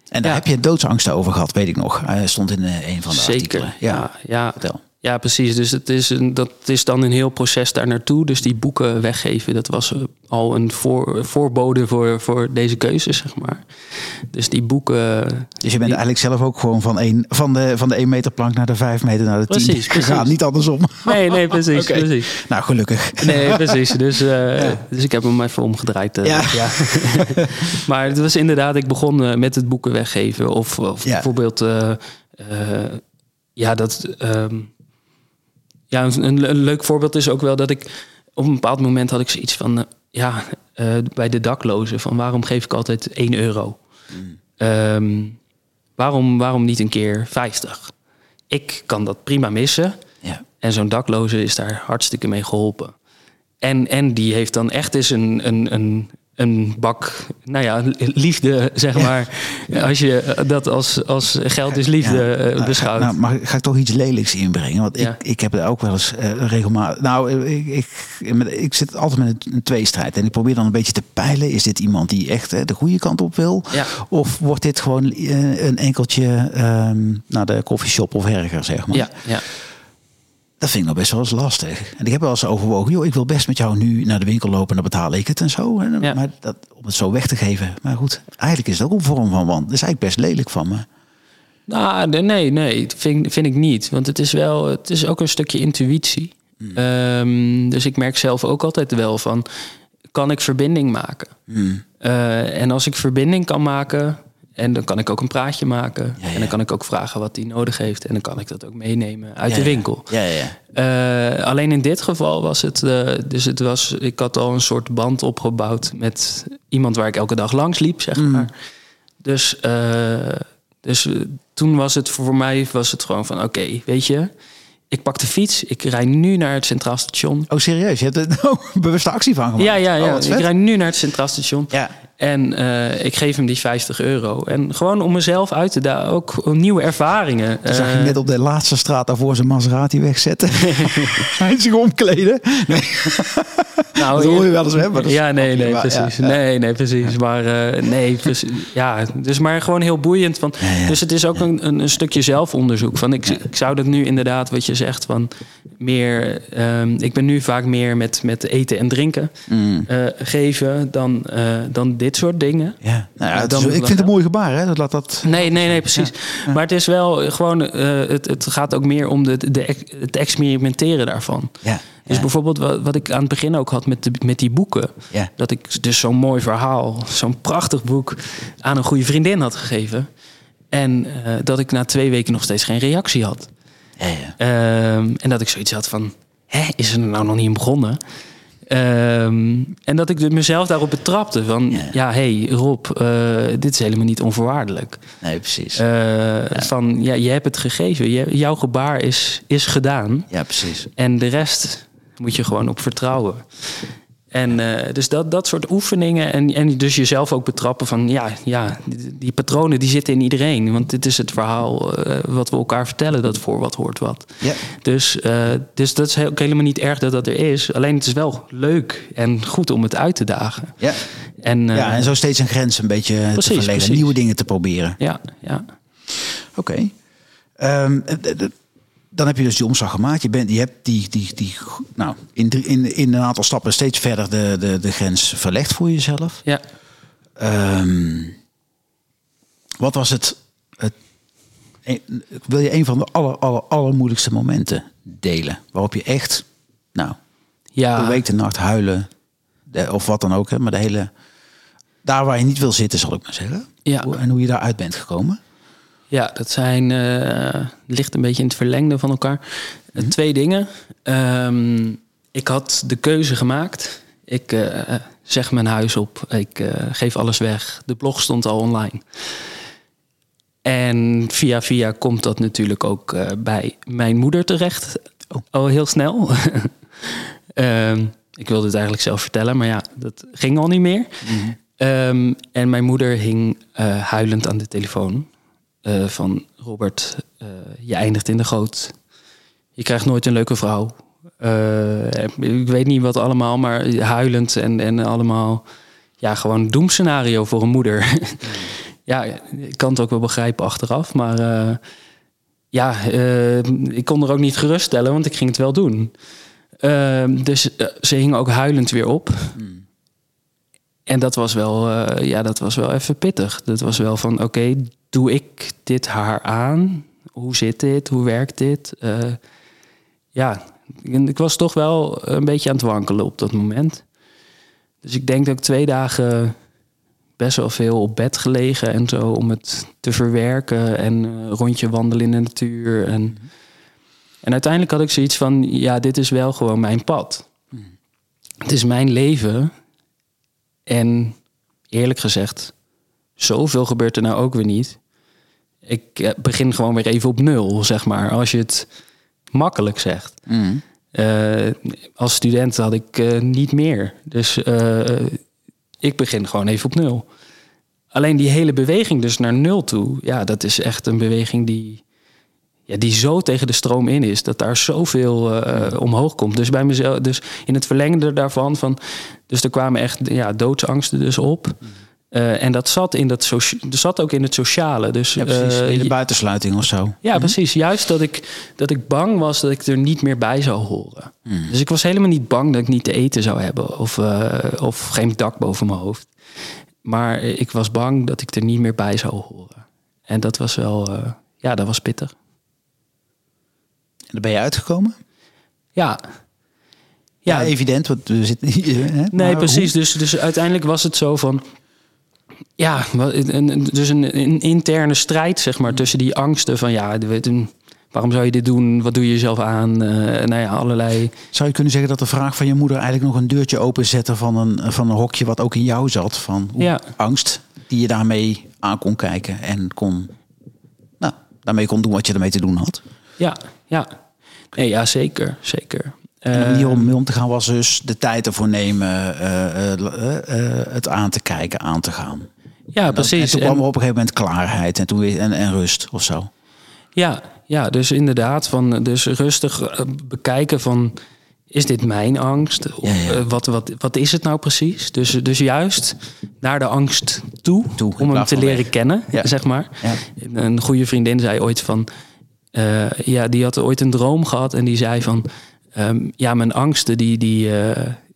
En daar Ja. heb je doodsangsten over gehad, weet ik nog. Hij stond in een van de Zeker. artikelen. Ja, ja, Vertel. Ja, precies. Dus het is een, dat is dan een heel proces daar naartoe. Dus die boeken weggeven, dat was eh, al een voor, voorbode voor, voor deze keuze, zeg maar. Dus die boeken. Dus je bent eigenlijk zelf ook gewoon van, een, van, de, van de 1 meter plank naar de 5 meter naar de 10 Precies, precies. gegaan. Niet andersom. Nee, nee, precies. Precies. Nou, gelukkig. Nee, precies. Dus, eh, dus ik heb hem even omgedraaid. eh, Ja. ja. maar het was inderdaad, ik begon eh, met het boeken weggeven. Of, of Ja. bijvoorbeeld, eh, eh, ja, dat. ehm, ja, een, een, leuk voorbeeld is ook wel dat ik op een bepaald moment had ik zoiets van, eh, ja, eh, bij de daklozen, van waarom geef ik altijd 1 euro? Ehm, waarom, waarom niet een keer 50? Ik kan dat prima missen. Ja. En zo'n dakloze is daar hartstikke mee geholpen. En, en die heeft dan echt eens een, een, een, een bak, nou ja, liefde, zeg maar. Als je dat als, als geld is liefde Ja. eh, beschouwt. Nou, maar ga ik toch iets lelijks inbrengen? Want ik, ik heb er ook wel eens eh, regelmatig... Nou, ik, ik, ik zit altijd met een, een tweestrijd. En ik probeer dan een beetje te peilen. Is dit iemand die echt eh, de goede kant op wil? Ja. Of wordt dit gewoon een enkeltje ehm, naar de koffieshop of erger, zeg maar? ja, ja. Dat vind ik nog best wel eens lastig. En ik heb wel eens overwogen, joh, ik wil best met jou nu naar de winkel lopen en dan betaal ik het en zo. En, Ja. Maar dat, om het zo weg te geven. Maar goed, eigenlijk is het ook een vorm van want. Dat is eigenlijk best lelijk van me. Nou, nee, nee, dat vind, vind ik niet. Want het is wel, het is ook een stukje intuïtie. Ehm, dus ik merk zelf ook altijd wel van, kan ik verbinding maken? Hmm. Eh, en als ik verbinding kan maken, en dan kan ik ook een praatje maken. Ja, ja. En dan kan ik ook vragen wat hij nodig heeft. En dan kan ik dat ook meenemen uit Ja, de winkel. Ja, ja, ja. Eh, alleen in dit geval was het, eh, dus het was, ik had al een soort band opgebouwd met iemand waar ik elke dag langs liep, zeg Mm. maar. Dus, eh, dus toen was het voor mij was het gewoon van, oké, weet je, ik pak de fiets, ik rij nu naar het Centraal Station. Oh, serieus? Je hebt er oh, bewuste actie van gemaakt? Ja, ja, Oh, ja. wat ik vet. rij nu naar het Centraal Station. Ja. En eh, ik geef hem die 50 euro. En gewoon om mezelf uit te dagen, ook nieuwe ervaringen. Toen zag je Eh, net op de laatste straat daarvoor zijn Maserati wegzetten. Hij zich omkleden. Nee, nou, dat hoor je wel eens, is ja, nee, nee, precies. ja, ja. Nee, nee, precies. Maar eh, nee, precies. Ja, dus maar gewoon heel boeiend. Ja, ja. Dus het is ook een, een, een stukje zelfonderzoek. Van ik, ik zou dat nu inderdaad, wat je zegt, van meer. ehm, ik ben nu vaak meer met, met eten en drinken Mm. eh, geven dan, eh, dan dit soort dingen. Ja, nou ja, het dan- is- ik vind het een mooi gebaar, hè? Dat laat dat... Nee, nee, nee, precies. Maar het is wel gewoon, eh, het, het gaat ook meer om de, de, het experimenteren daarvan. Ja, Dus ja, bijvoorbeeld wat, wat ik aan het begin ook had met, de, met die boeken. ja. Dat ik dus zo'n mooi verhaal, zo'n prachtig boek aan een goede vriendin had gegeven. En eh, dat ik na twee weken nog steeds geen reactie had. Ja, ja. Ehm, en dat ik zoiets had van, hè, is er nou nog niet in begonnen? Ehm, en dat ik mezelf daarop betrapte van, Ja. hey, Rob, eh, dit is helemaal niet onvoorwaardelijk. Nee, precies. Eh, Van, ja, je hebt het gegeven, je, jouw gebaar is, is gedaan. ja, precies. En de rest moet je gewoon op vertrouwen. En eh, dus dat, dat soort oefeningen en, en dus jezelf ook betrappen van ja, ja die, die patronen die zitten in iedereen. Want dit is het verhaal eh, wat we elkaar vertellen, dat voor wat hoort wat. Ja. Dus, eh, dus dat is ook helemaal niet erg dat dat er is. Alleen het is wel leuk en goed om het uit te dagen. Ja. En, ja, en zo steeds een grens een beetje te verleggen. precies. Nieuwe dingen te proberen. ja, ja. Oké. Ehm, eh, dan heb je dus die omslag gemaakt. Je, bent, je hebt die, die, die, nou, in, in, in een aantal stappen steeds verder de, de, de grens verlegd voor jezelf. ja. Ehm, wat was het, het Wil je een van de aller, aller, allermoeilijkste momenten delen? Waarop je echt, nou, ja. de week de nacht huilen. de- of wat dan ook. Hè, maar de hele... Daar waar je niet wil zitten, zal ik maar zeggen. Ja. En hoe je daaruit bent gekomen. Ja, dat zijn eh, ligt een beetje in het verlengde van elkaar. Eh, Twee dingen. Ehm, ik had de keuze gemaakt. Ik eh, zeg mijn huis op. Ik geef alles weg. De blog stond al online. En via via komt dat natuurlijk ook bij mijn moeder terecht. Oh. Al heel snel. Ehm, ik wilde het eigenlijk zelf vertellen, maar ja, dat ging al niet meer. Ehm, en mijn moeder hing huilend aan de telefoon. Eh, van Robert, eh, je eindigt in de goot. Je krijgt nooit een leuke vrouw. Eh, ik weet niet wat allemaal, maar huilend en, en allemaal... Ja, gewoon doemscenario voor een moeder. ja, ik kan het ook wel begrijpen achteraf. Maar ja, ik kon er ook niet geruststellen, want ik ging het wel doen. Dus ze hing ook huilend weer op. Hmm. En dat was wel, ja, dat was wel even pittig. Dat was wel van, oké, doe ik dit haar aan? Hoe zit dit? Hoe werkt dit? ja, ik was toch wel een beetje aan het wankelen op dat moment. Dus ik denk dat ik twee dagen best wel veel op bed gelegen en zo om het te verwerken en uh, rondje wandelen in de natuur. En, en uiteindelijk had ik zoiets van, ja, dit is wel gewoon mijn pad. Mhm. Het is mijn leven. En eerlijk gezegd, zoveel gebeurt er nou ook weer niet. Ik eh, begin gewoon weer even op nul, zeg maar, als je het makkelijk zegt. Mhm. Eh, als student had ik niet meer. Dus ik begin gewoon even op nul. Alleen die hele beweging dus naar nul toe, ja, dat is echt een beweging die, ja, die zo tegen de stroom in is, dat daar zoveel omhoog komt. Dus bij mezelf, dus in het verlengde daarvan, van, dus er kwamen echt ja, doodsangsten dus op. Uh, en dat zat, in dat dat zat ook in het sociale. Dus, ja, precies. Uh, in de buitensluiting of zo. Ja, mhm. precies. Juist dat ik, dat ik bang was dat ik er niet meer bij zou horen. Mhm. Dus ik was helemaal niet bang dat ik niet te eten zou hebben. Of, uh, of geen dak boven mijn hoofd. Maar ik was bang dat ik er niet meer bij zou horen. En dat was wel, ja, dat was pittig. En daar ben je uitgekomen? Ja. Ja, ja evident, want we zitten hier. Hè? Nee, precies. Dus, dus uiteindelijk was het zo van. Ja, dus een, een interne strijd, zeg maar, tussen die angsten van ja, Waarom zou je dit doen? Wat doe je jezelf aan? Uh, nou ja, allerlei. Zou je kunnen zeggen dat de vraag van je moeder eigenlijk nog een deurtje openzetten van een, van een hokje wat ook in jou zat? Van ja. angst die je daarmee aan kon kijken en kon, nou, daarmee kon doen wat je ermee te doen had? Ja, ja. Nee, ja, zeker, zeker. En de manier om mee om te gaan was dus de tijd ervoor nemen, uh, uh, het aan te kijken, aan te gaan. Ja, precies. En toen kwam er op een gegeven moment klaarheid en, toen weer, en, en rust of zo. Ja, ja, dus inderdaad, van, dus rustig eh, bekijken van... Is dit mijn angst? Of, eh, wat, wat, wat is het nou precies? Dus, dus juist naar de angst toe, om hem te leren kennen, zeg maar. Een goede vriendin zei ooit van... Uh, ja, die had ooit een droom gehad en die zei van... Um, ja, mijn angsten die, die,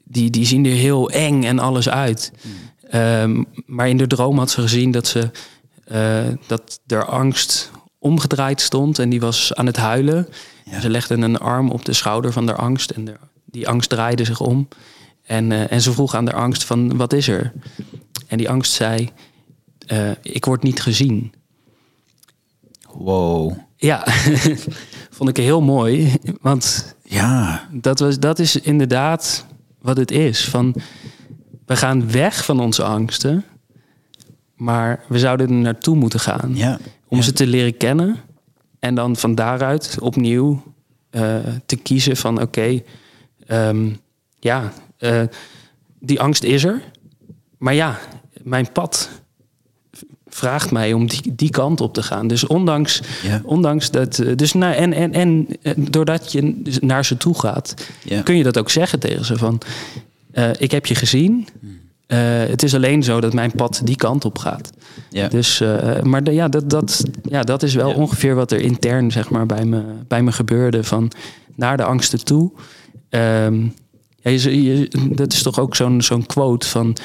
die, die zien er heel eng en alles uit. Hmm. Um, maar in de droom had ze gezien dat ze... dat er angst omgedraaid stond en die was aan het huilen. Ze legde een arm op de schouder van de angst en de, die angst draaide zich om. En, uh, en ze vroeg aan de angst van wat is er? En die angst zei, uh, ik word niet gezien. Wow. Ja, vond ik heel mooi. Want ja. dat, was, dat is inderdaad wat het is. Van, we gaan weg van onze angsten, maar we zouden er naartoe moeten gaan. Ja. Om ze te leren kennen. En dan van daaruit opnieuw uh, te kiezen van oké, okay, um, ja, uh, die angst is er. Maar ja, mijn pad vraagt mij om die, die kant op te gaan. Dus ondanks, ja. ondanks dat. Eh, dus nou, en, en, en doordat je naar ze toe gaat, ja. kun je dat ook zeggen tegen ze van. Uh, ik heb je gezien. Hmm. Uh, het is alleen zo dat mijn pad die kant op gaat. Ja. Dus, uh, maar de, ja, dat, dat, ja, dat is wel ja. ongeveer wat er intern zeg maar, bij, me, bij me gebeurde. Van naar de angsten toe. Um, ja, je, je, dat is toch ook zo'n zo'n quote van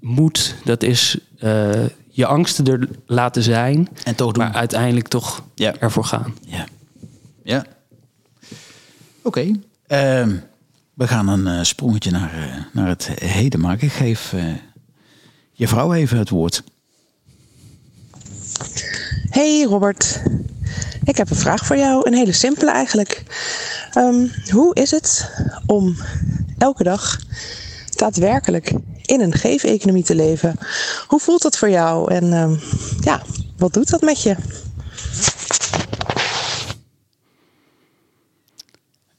moed, dat is je angsten er laten zijn. En toch doen. Maar uiteindelijk toch ja. ervoor gaan. Ja. Ja. Oké. Okay. Um, we gaan een uh, sprongetje naar, uh, naar het heden maken. Ik geef uh, je vrouw even het woord. Hey Robert, ik heb een vraag voor jou. Een hele simpele eigenlijk. Um, hoe is het om elke dag daadwerkelijk in een geef-economie te leven? Hoe voelt dat voor jou? En um, ja, wat doet dat met je?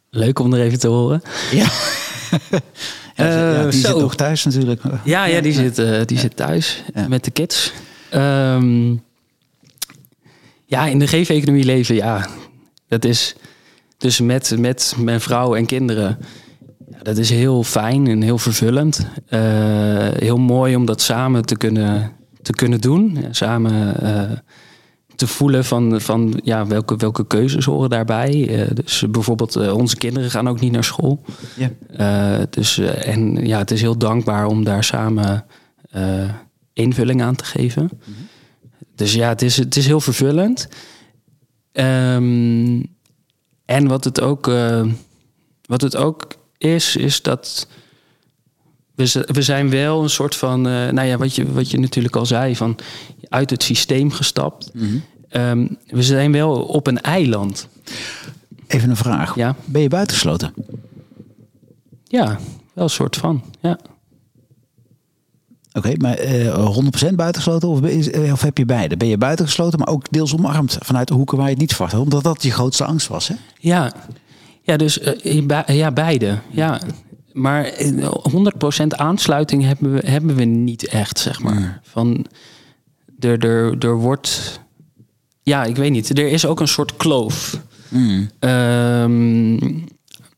Leuk om er even te horen. Ja. ja, die zit nog thuis natuurlijk. Ja, ja die, Zit, uh, die zit thuis met de kids. Um, ja, in de geef-economie leven, ja. Dat is dus met, met mijn vrouw en kinderen. Dat is heel fijn en heel vervullend. Uh, heel mooi om dat samen te kunnen, te kunnen doen. Samen eh, te voelen van, van ja, welke, welke keuzes horen daarbij. Eh, dus bijvoorbeeld eh, onze kinderen gaan ook niet naar school. Ja. Eh, dus, eh, en ja, het is heel dankbaar om daar samen eh, invulling aan te geven. Dus ja, het is, het is heel vervullend. Ehm, en wat het ook, eh, wat het ook is, is dat we, we zijn wel een soort van, eh, nou ja, wat je, wat je natuurlijk al zei, van uit het systeem gestapt. Ehm, we zijn wel op een eiland. Even een vraag. Ja. Ben je buitengesloten? Ja, wel een soort van. Ja. Oké, maar eh 100% buitengesloten of, is- eh, of heb je beide? Ben je buitengesloten, maar ook deels omarmd vanuit de hoeken waar je het niet verwacht had? Omdat dat je grootste angst was, hè? Ja, ja dus eh, ja, beide. Ja. Maar eh, 100% aansluiting hebben we, hebben we niet echt, zeg maar. Van, er, er, er wordt... Ja, ik weet niet. Er is ook een soort kloof. Ehm,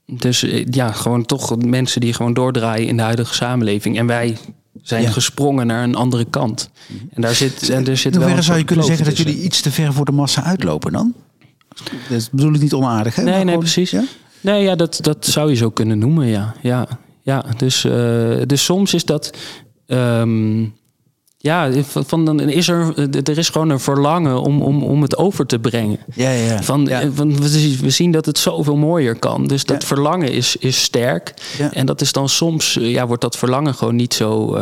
dus eh, ja, gewoon toch mensen die gewoon doordraaien in de huidige samenleving. En wij zijn Ja. gesprongen naar een andere kant. En daar zit, en er zit wel zou je kunnen zeggen dat jullie iets te ver voor de massa uitlopen dan? Dat bedoel ik niet onaardig, hè? Nee, Maar nee, gewoon- precies. ja? Nee, ja, dat, dat zou je zo kunnen noemen, ja. Ja, ja dus, eh, dus soms is dat... ehm, ja, van, dan is er, er is gewoon een verlangen om, om, om het over te brengen. Ja, ja. Van, Ja. eh, van, we zien- dat het zoveel mooier kan. Dus dat Ja. verlangen is, is sterk. Ja. En dat is dan soms, eh, ja, wordt dat verlangen gewoon niet zo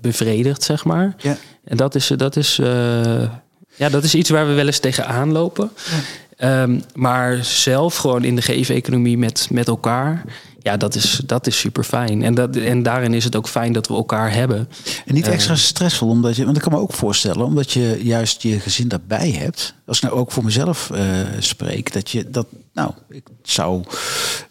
bevredigd, zeg maar. Ja. En dat is, dat, is, ja, dat is iets waar we wel eens tegenaan lopen. Ehm, maar zelf gewoon in de geef-economie met, met elkaar. Ja, dat is, dat is super fijn. En, dat, en daarin is het ook fijn dat we elkaar hebben. En niet extra stressvol, omdat je, want ik kan me ook voorstellen, omdat je juist je gezin daarbij hebt. Als ik nou ook voor mezelf eh, spreek, dat je dat, nou, ik zou,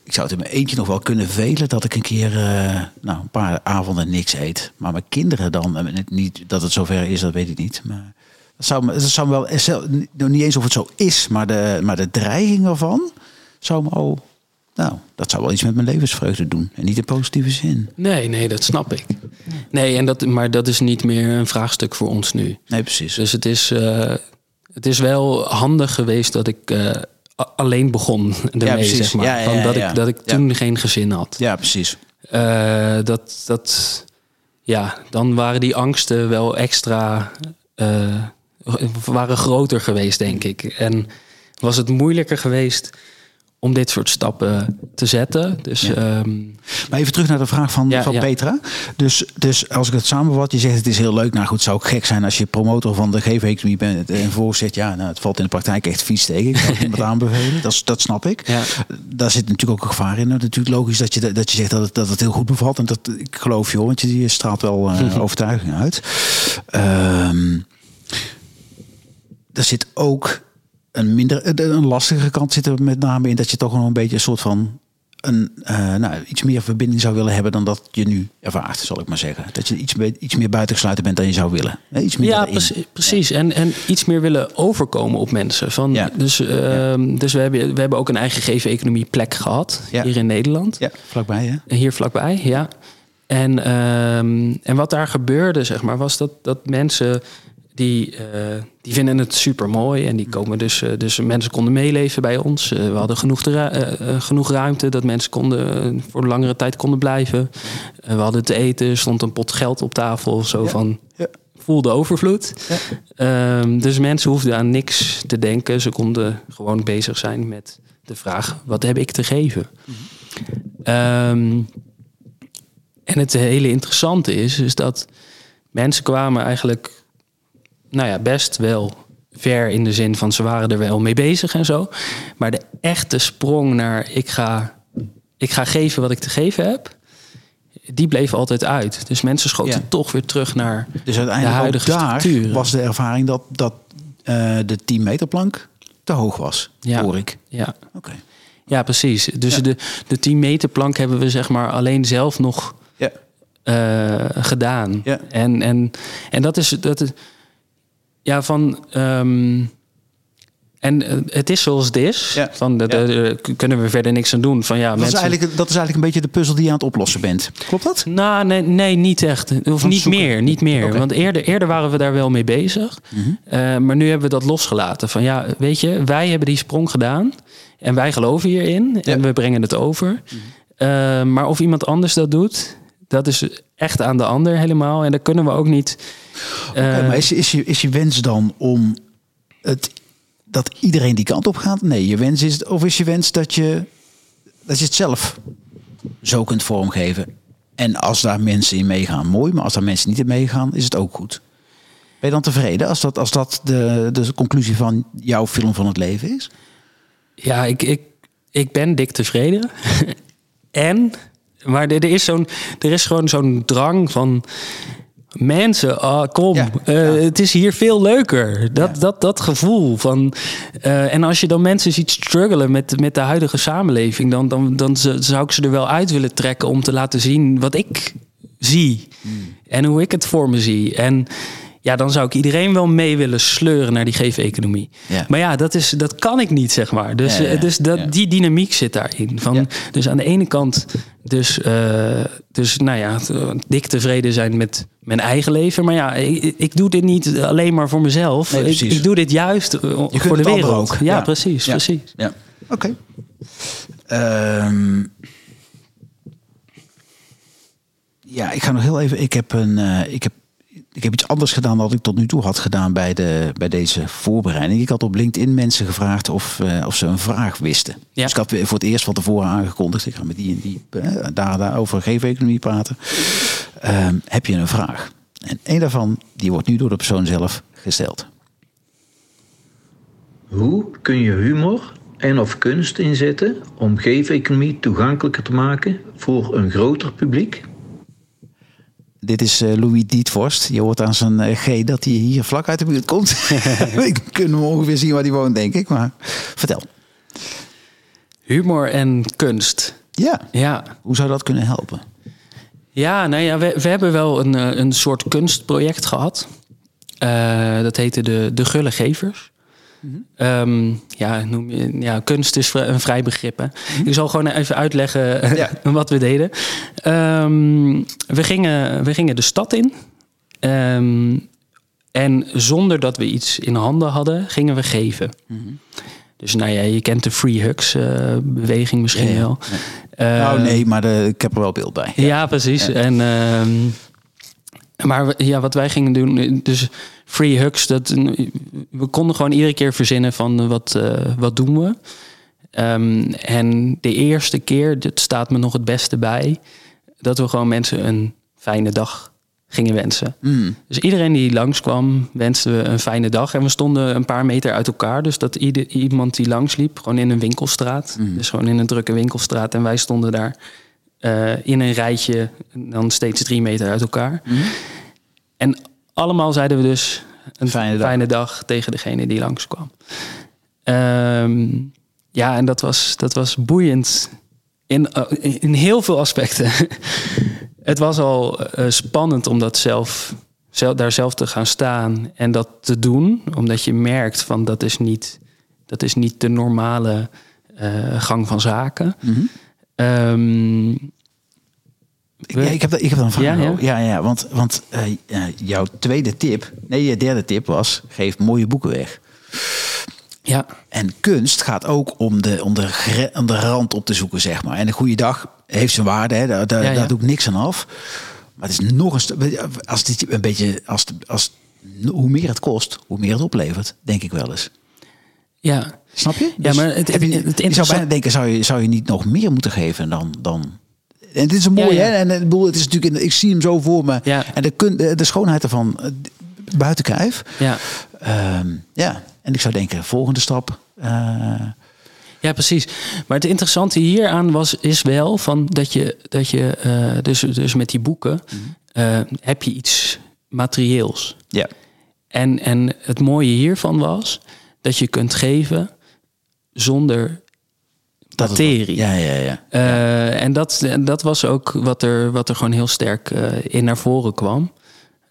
ik zou het in mijn eentje nog wel kunnen velen dat ik een keer, eh, nou, een paar avonden niks eet. Maar mijn kinderen dan, en het niet dat het zover is, dat weet ik niet. Maar dat zou, me- dat zou wel, niet eens of het zo is, maar de, maar de dreiging ervan zou me al, nou, dat zou wel iets met mijn levensvreugde doen. En niet in positieve zin. Nee, nee, dat snap ik. Nee, en dat, maar dat is niet meer een vraagstuk voor ons nu. Nee, precies. Dus het is, eh, het is wel handig geweest dat ik eh, alleen begon ermee, precies. zeg maar. Ja, ja, Van ja, dat. Ik, dat ik toen geen gezin had. Ja, precies. Eh, dat, dat, ja, dan waren die angsten wel extra, waren groter geweest, denk ik. En was het moeilijker geweest om dit soort stappen te zetten. Dus ehm, Maar even terug naar de vraag van, Ja, van ja. Petra. Dus, dus als ik het samenvat, je zegt het is heel leuk. Nou goed, zou ook gek zijn als je promotor van de geef-economie bent en voor zegt, ja, nou, het valt in de praktijk echt vies tegen. Ik kan het niemand aanbevelen. Dat, dat snap ik. Daar zit natuurlijk ook een gevaar in. Natuurlijk logisch dat je, dat je zegt dat het, dat het heel goed bevalt. En dat, ik geloof je hoor, want je, je straalt wel eh, overtuiging uit. Ehm er zit ook een minder een lastige kant zit er met name in dat je toch nog een beetje een soort van een, eh, nou, iets meer verbinding zou willen hebben dan dat je nu ervaart, zal ik maar zeggen. Dat je iets, iets meer buitengesluiten bent dan je zou willen. Iets meer Ja, precies. En, en iets meer willen overkomen op mensen. Van, Ja. Dus, ehm, dus we, hebben, we hebben ook een eigen geven-economie plek gehad hier in Nederland. Ja, vlakbij hè. Hier vlakbij, ja. En, ehm, en wat daar gebeurde, zeg maar, was dat, dat mensen die, eh, die vinden het super mooi. En die komen dus, eh, dus mensen konden meeleven bij ons. Eh, we hadden genoeg, genoeg ruimte dat mensen konden, voor langere tijd konden blijven. We hadden te eten, stond een pot geld op tafel. Zo Ja. van, Ja. voelde overvloed. Ja. Ehm, dus mensen hoefden aan niks te denken. Ze konden gewoon bezig zijn met de vraag: wat heb ik te geven? Ehm, en het hele interessante is, is dat mensen kwamen eigenlijk, nou ja, best wel ver in de zin van ze waren er wel mee bezig en zo. Maar de echte sprong naar ik ga, ik ga geven wat ik te geven heb, die bleef altijd uit. Dus mensen schoten Ja. toch weer terug naar Dus de uiteindelijk huidige ook daar structuren. was de ervaring dat, dat eh, de 10 meter plank te hoog was, Ja. hoor ik. Ja, Oké. ja precies. Dus Ja. de, de 10 meter plank hebben we zeg maar alleen zelf nog Ja. eh, gedaan. Ja. En, en, en dat is, dat is ja, van. ehm, En eh, het is zoals het is. Ja. Van de, de- de- kunnen we verder niks aan doen. Van ja, Dat is, eigenlijk, dat is eigenlijk een beetje de puzzel die je aan het oplossen bent. Klopt dat? Nou, nee, nee, niet echt. Of Van niet zoeken. meer, niet meer. Mhm. Want eerder, eerder waren we daar wel mee bezig. Eh, maar nu hebben we dat losgelaten. Van ja, weet je, wij hebben die sprong gedaan. En wij geloven hierin. En Ja. we brengen het over. Eh, maar of iemand anders dat doet, dat is echt aan de ander helemaal. En daar kunnen we ook niet... eh, Oké, maar is, is, je, is je wens dan om het, dat iedereen die kant op gaat? Nee, je wens is, of is je wens dat je, dat je het zelf zo kunt vormgeven? En als daar mensen in meegaan, mooi. Maar als daar mensen niet in meegaan, is het ook goed. Ben je dan tevreden als dat, als dat de, de conclusie van jouw film van het leven is? Ja, ik, ik, ik ben dik tevreden. en, maar er, er is zo'n, er is gewoon zo'n drang van mensen, ah, kom, Ja, eh, het is hier veel leuker. Dat, Ja. dat, dat gevoel van. eh, en als je dan mensen ziet struggelen met, met de huidige samenleving, dan, dan, dan zou ik ze er wel uit willen trekken om te laten zien wat ik zie Hmm. en hoe ik het voor me zie. En ja, dan zou ik iedereen wel mee willen sleuren naar die geef-economie. Ja. Maar ja, dat, is, dat kan ik niet, zeg maar. Dus, Ja, ja, eh, dus dat, ja. die dynamiek zit daarin. Van, Ja. Dus aan de ene kant, dus, eh, dus nou ja, dik tevreden zijn met mijn eigen leven. Maar ja, ik, ik doe dit niet alleen maar voor mezelf. Nee, ik, precies. ik doe dit juist eh, Je voor kunt de wereld. ook. Ja, precies, Ja. precies. Ja, oké. Ehm, ja, ik ga nog heel even. Ik heb, een, eh, ik, heb, ik heb iets anders gedaan dan ik tot nu toe had gedaan bij, de, bij deze voorbereiding. Ik had op LinkedIn mensen gevraagd of, eh, of ze een vraag wisten. Ja. Dus ik had voor het eerst van tevoren aangekondigd. Ik ga met die en die eh, daar, daar over geef-economie praten. Ehm, heb je een vraag? En één daarvan die wordt nu door de persoon zelf gesteld. Hoe kun je humor en of kunst inzetten om geef-economie toegankelijker te maken voor een groter publiek? Dit is eh, Louis Dietvorst. Je hoort aan zijn eh, G dat hij hier vlak uit de buurt komt. Ik kunnen we ongeveer zien waar hij woont, denk ik. Maar vertel. Humor en kunst. Ja, Ja, hoe zou dat kunnen helpen? Ja, nou ja, we, we hebben wel een, eh, een soort kunstproject gehad. Eh, dat heette de, de Gulle Gevers. Ehm, ja, noem je, ja, kunst is een vrij begrip. Hè? Ik zal gewoon even uitleggen eh, Ja. wat we deden. Ehm, we, gingen, we gingen de stad in. Ehm, en zonder dat we iets in handen hadden, gingen we geven. Dus nou ja, je kent de free hugs eh, beweging misschien Ja, ja. wel. nou nee, maar de, ik heb er wel beeld bij. ja, precies. En, maar ja, wat wij gingen doen, dus free hugs, dat, we konden gewoon iedere keer verzinnen van eh, wat, eh, wat doen we. Ehm, en de eerste keer, dit staat me nog het beste bij, dat we gewoon mensen een fijne dag gingen wensen. Mm. Dus iedereen die langskwam, wensten we een fijne dag. En we stonden een paar meter uit elkaar. Dus dat ieder, iemand die langsliep, gewoon in een winkelstraat. Dus gewoon in een drukke winkelstraat. En wij stonden daar eh, in een rijtje, dan steeds drie meter uit elkaar. En allemaal zeiden we dus een Fijne fijne dag. dag, tegen degene die langskwam. Ehm, ja, en dat was, dat was boeiend in, eh, in heel veel aspecten. het was al eh, spannend om dat zelf, zelf, daar zelf te gaan staan en dat te doen. Omdat je merkt van dat is niet, dat is niet de normale gang van zaken. Mhm. Ehm, Ja, ik, heb, ik heb dan vraag. Ja, ja. ja, ja, want, want eh, ja, jouw tweede tip, nee, je derde tip was: geef mooie boeken weg. ja, En kunst gaat ook om de, om de, gre- om de rand op te zoeken, zeg maar. En een goede dag heeft zijn waarde, hè? Daar, daar, Ja, ja. daar doe ik niks aan af. Maar het is nog een stu- als dit een beetje, als, als, hoe meer het kost, hoe meer het oplevert, denk ik wel eens. ja. Snap je? Ja, maar het- het je zou bijna denken, zou je, zou je niet nog meer moeten geven dan... dan en dit is een mooie, Ja, hè? En ik bedoel, het is natuurlijk, ik zie hem zo voor me. Ja. En de, kun, de, de schoonheid ervan, eh, buiten kijf. Ja. Ehm, ja, en ik zou denken, volgende stap. eh, Ja, precies. Maar het interessante hieraan was, is wel van dat je, dat je eh, dus, dus met die boeken eh, heb je iets materieels. ja. En, en het mooie hiervan was dat je kunt geven zonder Dat materie. Ja, ja, ja. Eh, En dat, dat was ook wat er, wat er gewoon heel sterk eh, in naar voren kwam.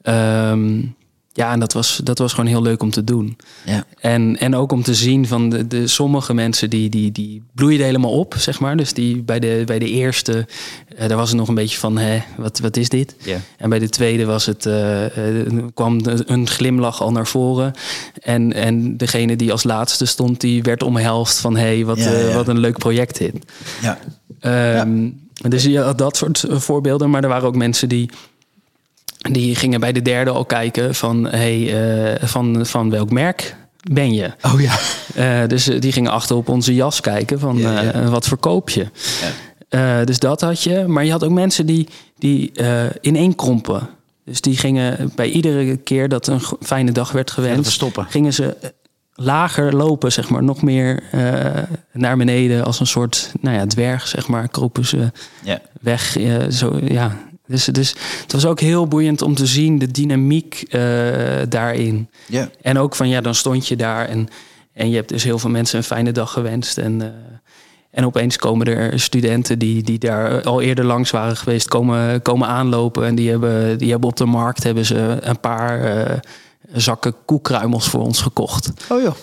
Ehm, Ja, en dat was, dat was gewoon heel leuk om te doen. Ja. En, en ook om te zien van de, de sommige mensen die, die, die bloeiden helemaal op, zeg maar. Dus die bij de, bij de eerste, eh, daar was het nog een beetje van, hè, wat, wat is dit? Ja. En bij de tweede was het, eh, eh, kwam een glimlach al naar voren. En, en degene die als laatste stond, die werd omhelst van, hé, hey, wat, Ja, wat een leuk project dit. Ja. Ehm, Dus ja, dat soort voorbeelden. Maar er waren ook mensen die, die gingen bij de derde al kijken van, hey, eh, van, van welk merk ben je? Oh ja. Eh, dus eh, die gingen achter op onze jas kijken van Ja, ja. wat verkoop je? Eh, dus dat had je. Maar je had ook mensen die, die ineenkrompen. Dus die gingen bij iedere keer dat een fijne dag werd gewenst, verstoppen. gingen ze lager lopen, zeg maar, nog meer naar beneden als een soort, nou ja, dwerg, zeg maar, kropen ze Ja. weg. zo, ja. Dus, dus het was ook heel boeiend om te zien de dynamiek eh, daarin. Ja. En ook van ja, dan stond je daar en, en je hebt dus heel veel mensen een fijne dag gewenst. En, eh, en opeens komen er studenten die, die daar al eerder langs waren geweest, komen, komen aanlopen. En die hebben, die hebben op de markt hebben ze een paar eh, zakken koekruimels voor ons gekocht. Oh joh.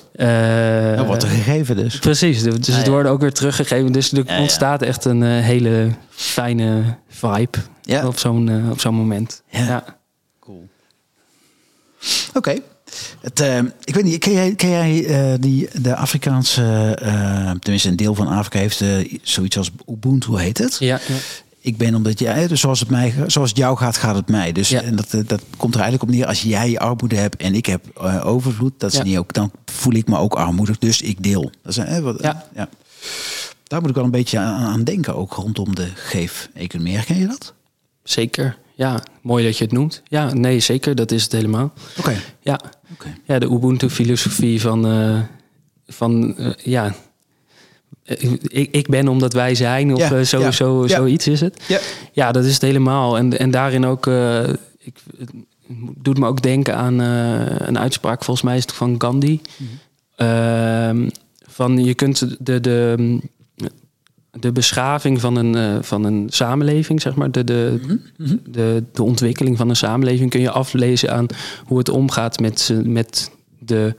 Eh, Dat wordt er gegeven dus. Precies, dus Ja, het ja. wordt ook weer teruggegeven. Dus er Ja, ja. ontstaat echt een eh, hele fijne vibe Ja. op zo'n eh, op zo'n moment. Ja. Ja. Cool. Oké. Het, eh, ik weet niet, ken jij, ken jij eh, die, de Afrikaanse, tenminste een deel van Afrika heeft eh, zoiets als Ubuntu heet het? Ja, ja. Ik ben omdat jij, dus zoals het, mij, zoals het jou gaat, gaat het mij. Dus Ja. en dat, eh, dat komt er eigenlijk op neer. Als jij armoede hebt en ik heb eh, overvloed, dat is Ja. niet ook, dan voel ik me ook armoedig. Dus ik deel. Dat is, eh, wat, Ja. ja. Daar moet ik wel een beetje aan, aan denken, ook rondom de geef-economie. Herken je dat? Zeker. Ja, mooi dat je het noemt. Ja, nee, zeker. Dat is het helemaal. Oké. Ja, ja de Ubuntu-filosofie van, van ja, ik, ik ben omdat wij zijn of Ja, eh, zo, ja, zo, ja. zoiets is het. Ja. Ja, dat is het helemaal. En, en daarin ook, eh, ik, het doet me ook denken aan eh, een uitspraak, volgens mij is het van Gandhi. Ehm, van je kunt de, de, de beschaving van een, eh, van een samenleving, zeg maar, de, de, de, de ontwikkeling van een samenleving kun je aflezen aan hoe het omgaat met, met de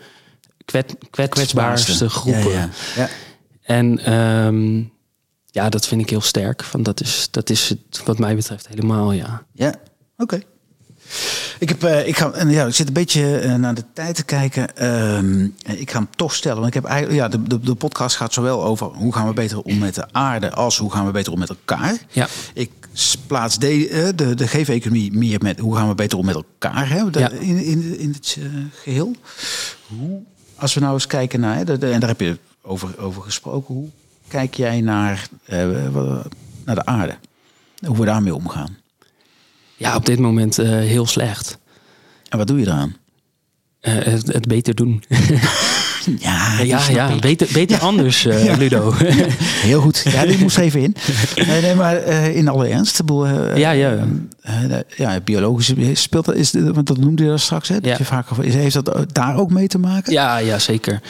kwet, kwetsbaarste groepen. Ja, ja. En ehm, ja, dat vind ik heel sterk. Van dat, is, dat is het wat mij betreft helemaal, ja. Ja, oké. Ik, heb, eh, ik, ga, en ja, ik zit een beetje eh, naar de tijd te kijken. Ehm, ik ga hem toch stellen. Want ik heb eigenlijk, ja, de, de, de podcast gaat zowel over hoe gaan we beter om met de aarde als hoe gaan we beter om met elkaar. Ja. Ik plaats de, eh, de, de geef-economie meer met hoe gaan we beter om met elkaar hè, de- Ja. in, in, in het eh, geheel. Hoe, als we nou eens kijken naar, en daar heb je over, over gesproken, hoe kijk jij naar, eh, naar de aarde? Hoe we daarmee omgaan? Ja, op dit moment eh, heel slecht. En wat doe je eraan? Eh, het, het beter doen. Ja, ja, ja beter, beter anders, eh, Ludo. Heel goed. Ja, die moest even in. Nee, nee maar eh, in alle ernst. eh, Ja, ja. ja, biologisch speelt dat, is, want dat noemde je daar straks. Hè, dat Ja. je vaak, heeft dat daar ook mee te maken? ja, ja, zeker.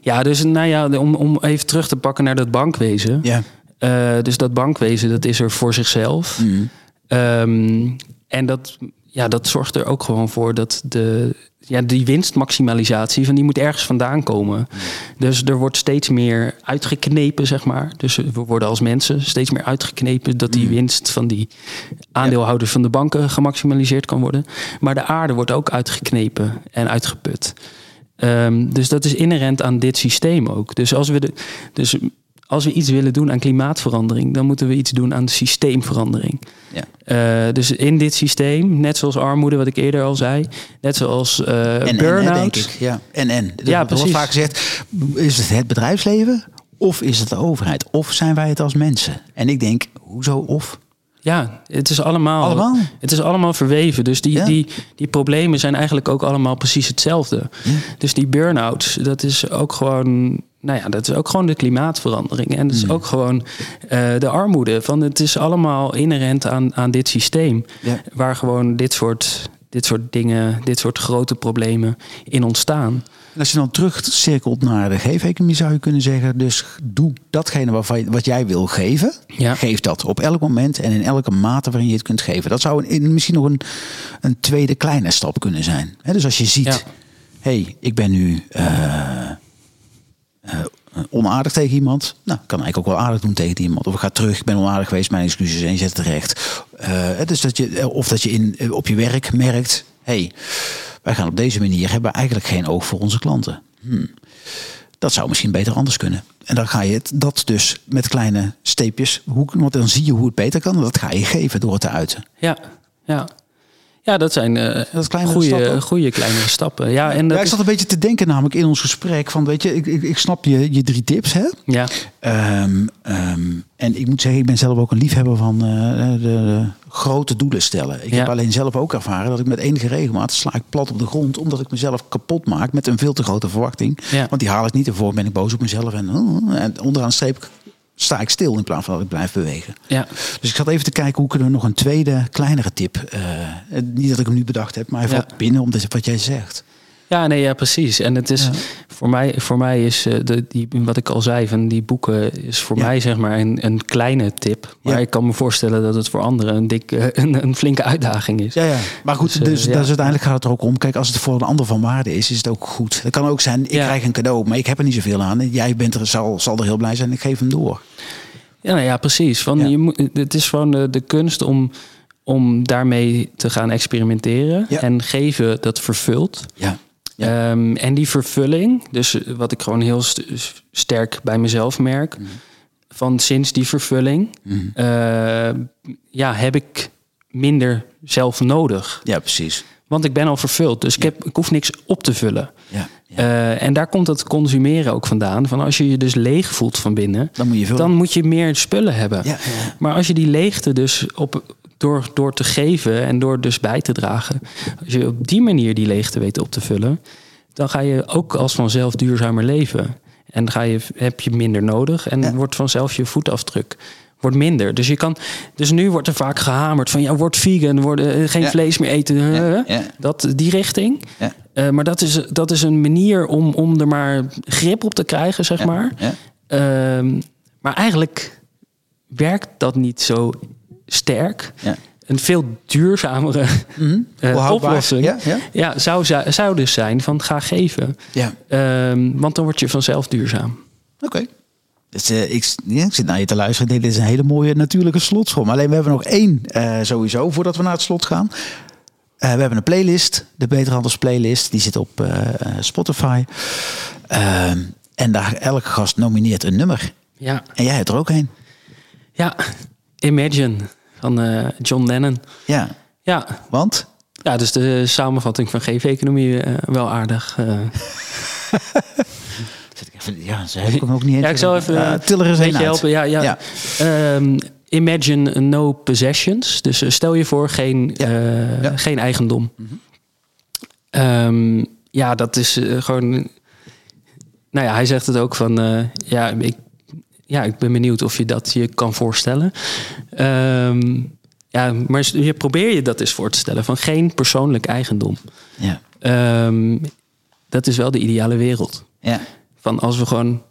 Ja, dus nou ja, om, om even terug te pakken naar dat bankwezen. Ja. Dus dat bankwezen, dat is er voor zichzelf. Mhm. Ehm, en dat, ja, dat zorgt er ook gewoon voor dat de, ja, die winstmaximalisatie, van die moet ergens vandaan komen. Dus er wordt steeds meer uitgeknepen, zeg maar. Dus we worden als mensen steeds meer uitgeknepen dat die winst van die aandeelhouders van de banken gemaximaliseerd kan worden. Maar de aarde wordt ook uitgeknepen en uitgeput. Ehm, dus dat is inherent aan dit systeem ook. Dus als we, de, dus als we iets willen doen aan klimaatverandering, dan moeten we iets doen aan de systeemverandering. Ja. Eh, dus in dit systeem, net zoals armoede, wat ik eerder al zei, net zoals denk burn-out. ik. Ja, en, en. Er Ja, wordt precies. vaak gezegd, is het het bedrijfsleven of is het de overheid? Of zijn wij het als mensen? En ik denk, hoezo of? Ja, het is allemaal, Allemaal? Het is allemaal verweven. Dus die, Ja. die, die problemen zijn eigenlijk ook allemaal precies hetzelfde. Dus die burn-outs, dat is ook gewoon. Nou ja, dat is ook gewoon de klimaatverandering. En dat is ook gewoon eh, de armoede. Van het is allemaal inherent aan, aan dit systeem. Ja. Waar gewoon dit soort, dit soort dingen, dit soort grote problemen in ontstaan. En als je dan terugcirkelt naar de geefeconomie zou je kunnen zeggen... dus doe datgene waarvan, wat jij wil geven. Ja. Geef dat op elk moment en in elke mate waarin je het kunt geven. Dat zou een, misschien nog een, een tweede kleine stap kunnen zijn. Dus als je ziet, Ja. hey, ik ben nu eh, eh, onaardig tegen iemand. Nou, kan eigenlijk ook wel aardig doen tegen iemand. Of ik ga terug, ik ben onaardig geweest, mijn excuses en je zet het terecht. Eh, dus dat je, of dat je in, eh, op je werk merkt, hey, wij gaan op deze manier, hebben eigenlijk geen oog voor onze klanten. Hmm. Dat zou misschien beter anders kunnen. En dan ga je het, dat dus met kleine steepjes, hoe, want dan zie je hoe het beter kan. Dat ga je geven door het te uiten. Ja, ja. Ja, dat zijn eh Dat is kleinere goede, goede kleinere stappen. Ja, en dat Ja, ik zat een beetje te denken namelijk in ons gesprek van, weet je, ik, ik, ik snap je, je drie tips, hè? ja, Ehm, ehm, en ik moet zeggen, ik ben zelf ook een liefhebber van eh, de, de grote doelen stellen. Ik Ja. heb alleen zelf ook ervaren dat ik met enige regelmaat sla ik plat op de grond, omdat ik mezelf kapot maak met een veel te grote verwachting. Ja. Want die haal ik niet ervoor, ben ik boos op mezelf en, oh, en onderaan de streep sta ik stil in plaats van dat ik blijf bewegen. ja. Dus ik zat even te kijken hoe kunnen we nog een tweede, kleinere tip. eh, niet dat ik hem nu bedacht heb, maar hij Ja. valt binnen omdat wat jij zegt. Ja, nee, ja, precies. En het is Ja. voor mij, voor mij is eh, de, die, wat ik al zei van die boeken, is voor Ja. mij zeg maar een, een kleine tip. Maar Ja. ik kan me voorstellen dat het voor anderen een, dik, eh, een, een flinke uitdaging is. Ja, ja. Maar goed, Dus, dus, eh, ja. dus uiteindelijk gaat het er ook om. Kijk, als het voor een ander van waarde is, is het ook goed. Het kan ook zijn, ik krijg een cadeau, maar ik heb er niet zoveel aan. En Jij bent er, zal, zal er heel blij zijn, ik geef hem door. Ja, nou ja precies. Van. Je moet, het is gewoon de, de kunst om, om daarmee te gaan experimenteren. Ja. En geven dat vervult. Ja. Ehm, en die vervulling, dus eh, wat ik gewoon heel st- sterk bij mezelf merk, Mhm. van sinds die vervulling, eh, ja, heb ik minder zelf nodig. Ja, precies. Want ik ben al vervuld, dus ik, heb, ik hoef niks op te vullen. Ja. ja. Eh, en daar komt het consumeren ook vandaan. Van als je je dus leeg voelt van binnen, Dan moet je dan moet je meer spullen hebben. Maar als je die leegte dus op, door, door te geven en door dus bij te dragen, als je op die manier die leegte weet op te vullen, dan ga je ook als vanzelf duurzamer leven. En ga je, heb je minder nodig en Ja. wordt vanzelf je voetafdruk wordt minder. Dus je kan, dus nu wordt er vaak gehamerd van ja, word vegan, word, eh, geen Ja. vlees meer eten. Ja, ja. Dat die richting. Eh, maar dat is, dat is een manier om, om er maar grip op te krijgen, zeg maar. Ehm, maar eigenlijk werkt dat niet zo sterk. Ja. Een veel duurzamere eh, Hoe houdbaar? oplossing Ja, ja. Ja, zou, zou, dus zijn van ga geven. Ja. Ehm, want dan word je vanzelf duurzaam. Oké. Dus, eh, ik, ja, ik zit naar je te luisteren. Dit is een hele mooie natuurlijke slotsom. Alleen we hebben nog één eh, sowieso voordat we naar het slot gaan. Eh, we hebben een playlist, de Beterhandels playlist. Die zit op eh, eh, Spotify. Ehm, en daar elke gast nomineert een nummer. Ja, En jij hebt er ook een. ja. Imagine van eh, John Lennon. Ja, Ja. want? ja, dus de samenvatting van geef-economie eh, wel aardig. eh. Ja, ze heb ik hem ook niet eens. Ja, ik zal even Eh, eh, til er eens een helpen. Ja, ja. Ja. Ehm, imagine no possessions. Dus stel je voor geen, Ja. Ja. geen eigendom. Ehm, ja, dat is gewoon... Nou ja, hij zegt het ook van... ja, ik, ja, ik ben benieuwd of je dat je kan voorstellen. Ehm, ja, maar je probeer je dat eens voor te stellen. Van geen persoonlijk eigendom. Ja. Ehm, dat is wel de ideale wereld. Ja. Van als we gewoon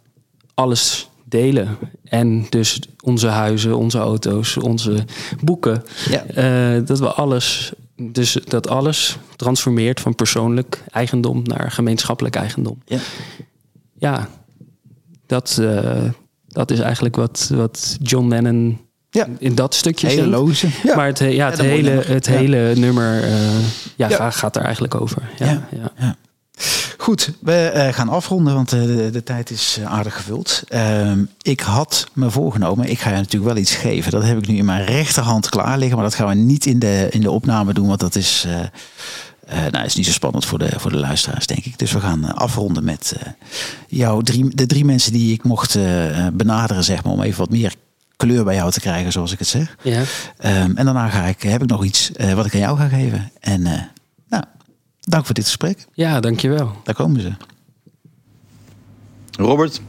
alles delen. En dus onze huizen, onze auto's, onze boeken. Ja. eh, dat we alles, dus dat alles transformeert van persoonlijk eigendom naar gemeenschappelijk eigendom. Ja. Ja, dat, eh, dat is eigenlijk wat, wat John Lennon Ja. in dat stukje Hele zingt. loze. Ja. Maar het, he- ja, het hele, nummer. het Ja. hele nummer eh, ja, Ja. Gaat, gaat er eigenlijk over. Ja, Ja. ja. Ja. Goed, we eh, gaan afronden, want eh, de, de tijd is aardig gevuld. Ehm, ik had me voorgenomen, ik ga je natuurlijk wel iets geven. Dat heb ik nu in mijn rechterhand klaar liggen, maar dat gaan we niet in de, in de opname doen, want dat is, eh, eh, nou, is niet zo spannend voor de, voor de luisteraars, denk ik. Dus we gaan eh, afronden met eh jou drie, de drie mensen die ik mocht eh, benaderen, zeg maar, om even wat meer kleur bij jou te krijgen, zoals ik het zeg. Ja. Ehm, en daarna ga ik, heb ik nog iets eh, wat ik aan jou ga geven. En eh, nou, dank voor dit gesprek. ja, dankjewel. Daar komen ze. Robert,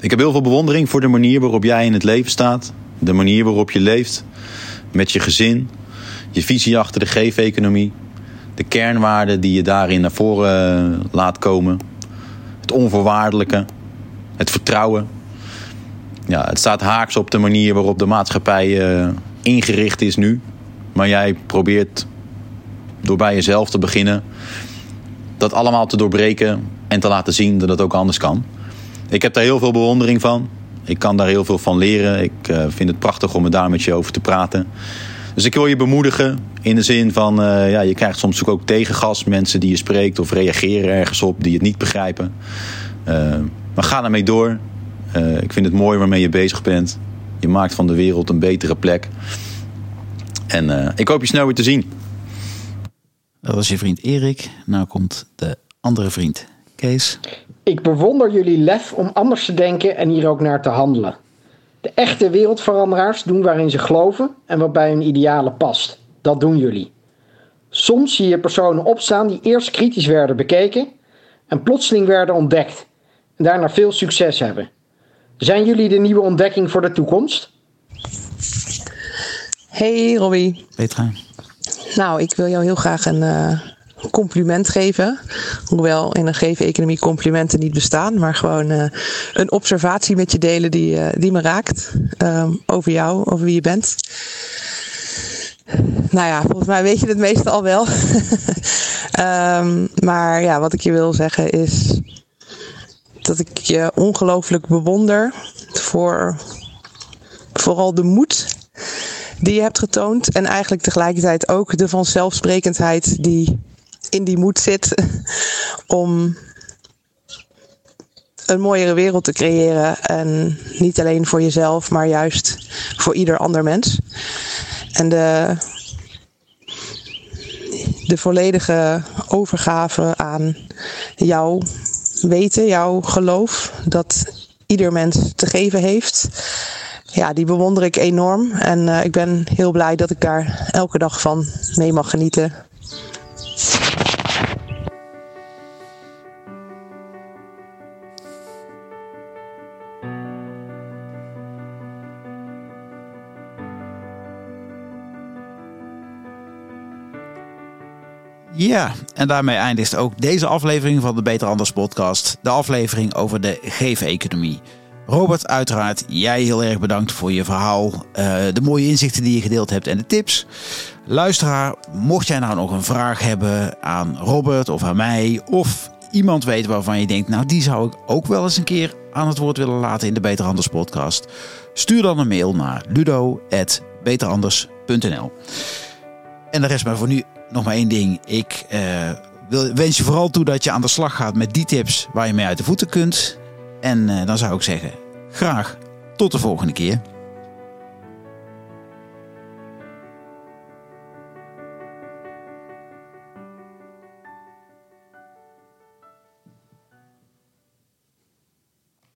ik heb heel veel bewondering voor de manier waarop jij in het leven staat. De manier waarop je leeft met je gezin. Je visie achter de geef-economie. De kernwaarden die je daarin naar voren eh, laat komen. het onvoorwaardelijke, het vertrouwen. Ja, het staat haaks op de manier waarop de maatschappij uh, ingericht is nu. Maar jij probeert door bij jezelf te beginnen dat allemaal te doorbreken en te laten zien dat het ook anders kan. Ik heb daar heel veel bewondering van. Ik kan daar heel veel van leren. Ik uh, vind het prachtig om er daar met je over te praten. Dus ik wil je bemoedigen in de zin van, uh, ja, je krijgt soms ook tegengas. Mensen die je spreekt of reageren ergens op die het niet begrijpen. Uh, maar ga daarmee door. ik vind het mooi waarmee je bezig bent. Je maakt van de wereld een betere plek. En ik hoop je snel weer te zien. Dat was je vriend Erik. Nou komt de andere vriend, Kees. Ik bewonder jullie lef om anders te denken en hier ook naar te handelen. De echte wereldveranderaars doen waarin ze geloven en wat bij hun idealen past. Dat doen jullie. Soms zie je personen opstaan die eerst kritisch werden bekeken en plotseling werden ontdekt en daarna veel succes hebben. Zijn jullie de nieuwe ontdekking voor de toekomst? Hey Robbie. Petra. Nou, ik wil jou heel graag een uh, compliment geven. Hoewel in een geven-economie complimenten niet bestaan. Maar gewoon uh, een observatie met je delen die, uh, die me raakt. Um, over jou, over wie je bent. Nou ja, volgens mij weet je het meestal al wel. um, maar ja, wat ik je wil zeggen is dat ik je ongelooflijk bewonder voor vooral de moed die je hebt getoond. En eigenlijk tegelijkertijd ook de vanzelfsprekendheid die in die moed zit om een mooiere wereld te creëren. En niet alleen voor jezelf, maar juist voor ieder ander mens. En de, de volledige overgave aan jouw weten, jouw geloof dat ieder mens te geven heeft ja, die bewonder ik enorm. En uh, ik ben heel blij dat ik daar elke dag van mee mag genieten. Ja, en daarmee eindigt ook deze aflevering van de Beter Anders podcast. De aflevering over de geef-economie. Robert, uiteraard, jij heel erg bedankt voor je verhaal. Uh, de mooie inzichten die je gedeeld hebt en de tips. Luisteraar, mocht jij nou nog een vraag hebben aan Robert of aan mij... of iemand weet waarvan je denkt... nou, die zou ik ook wel eens een keer aan het woord willen laten in de Beter Anders podcast... stuur dan een mail naar ludo.beteranders.nl En er rest maar voor nu nog maar één ding. Ik uh, wil, wens je vooral toe dat je aan de slag gaat met die tips waar je mee uit de voeten kunt... En uh, dan zou ik zeggen, graag tot de volgende keer.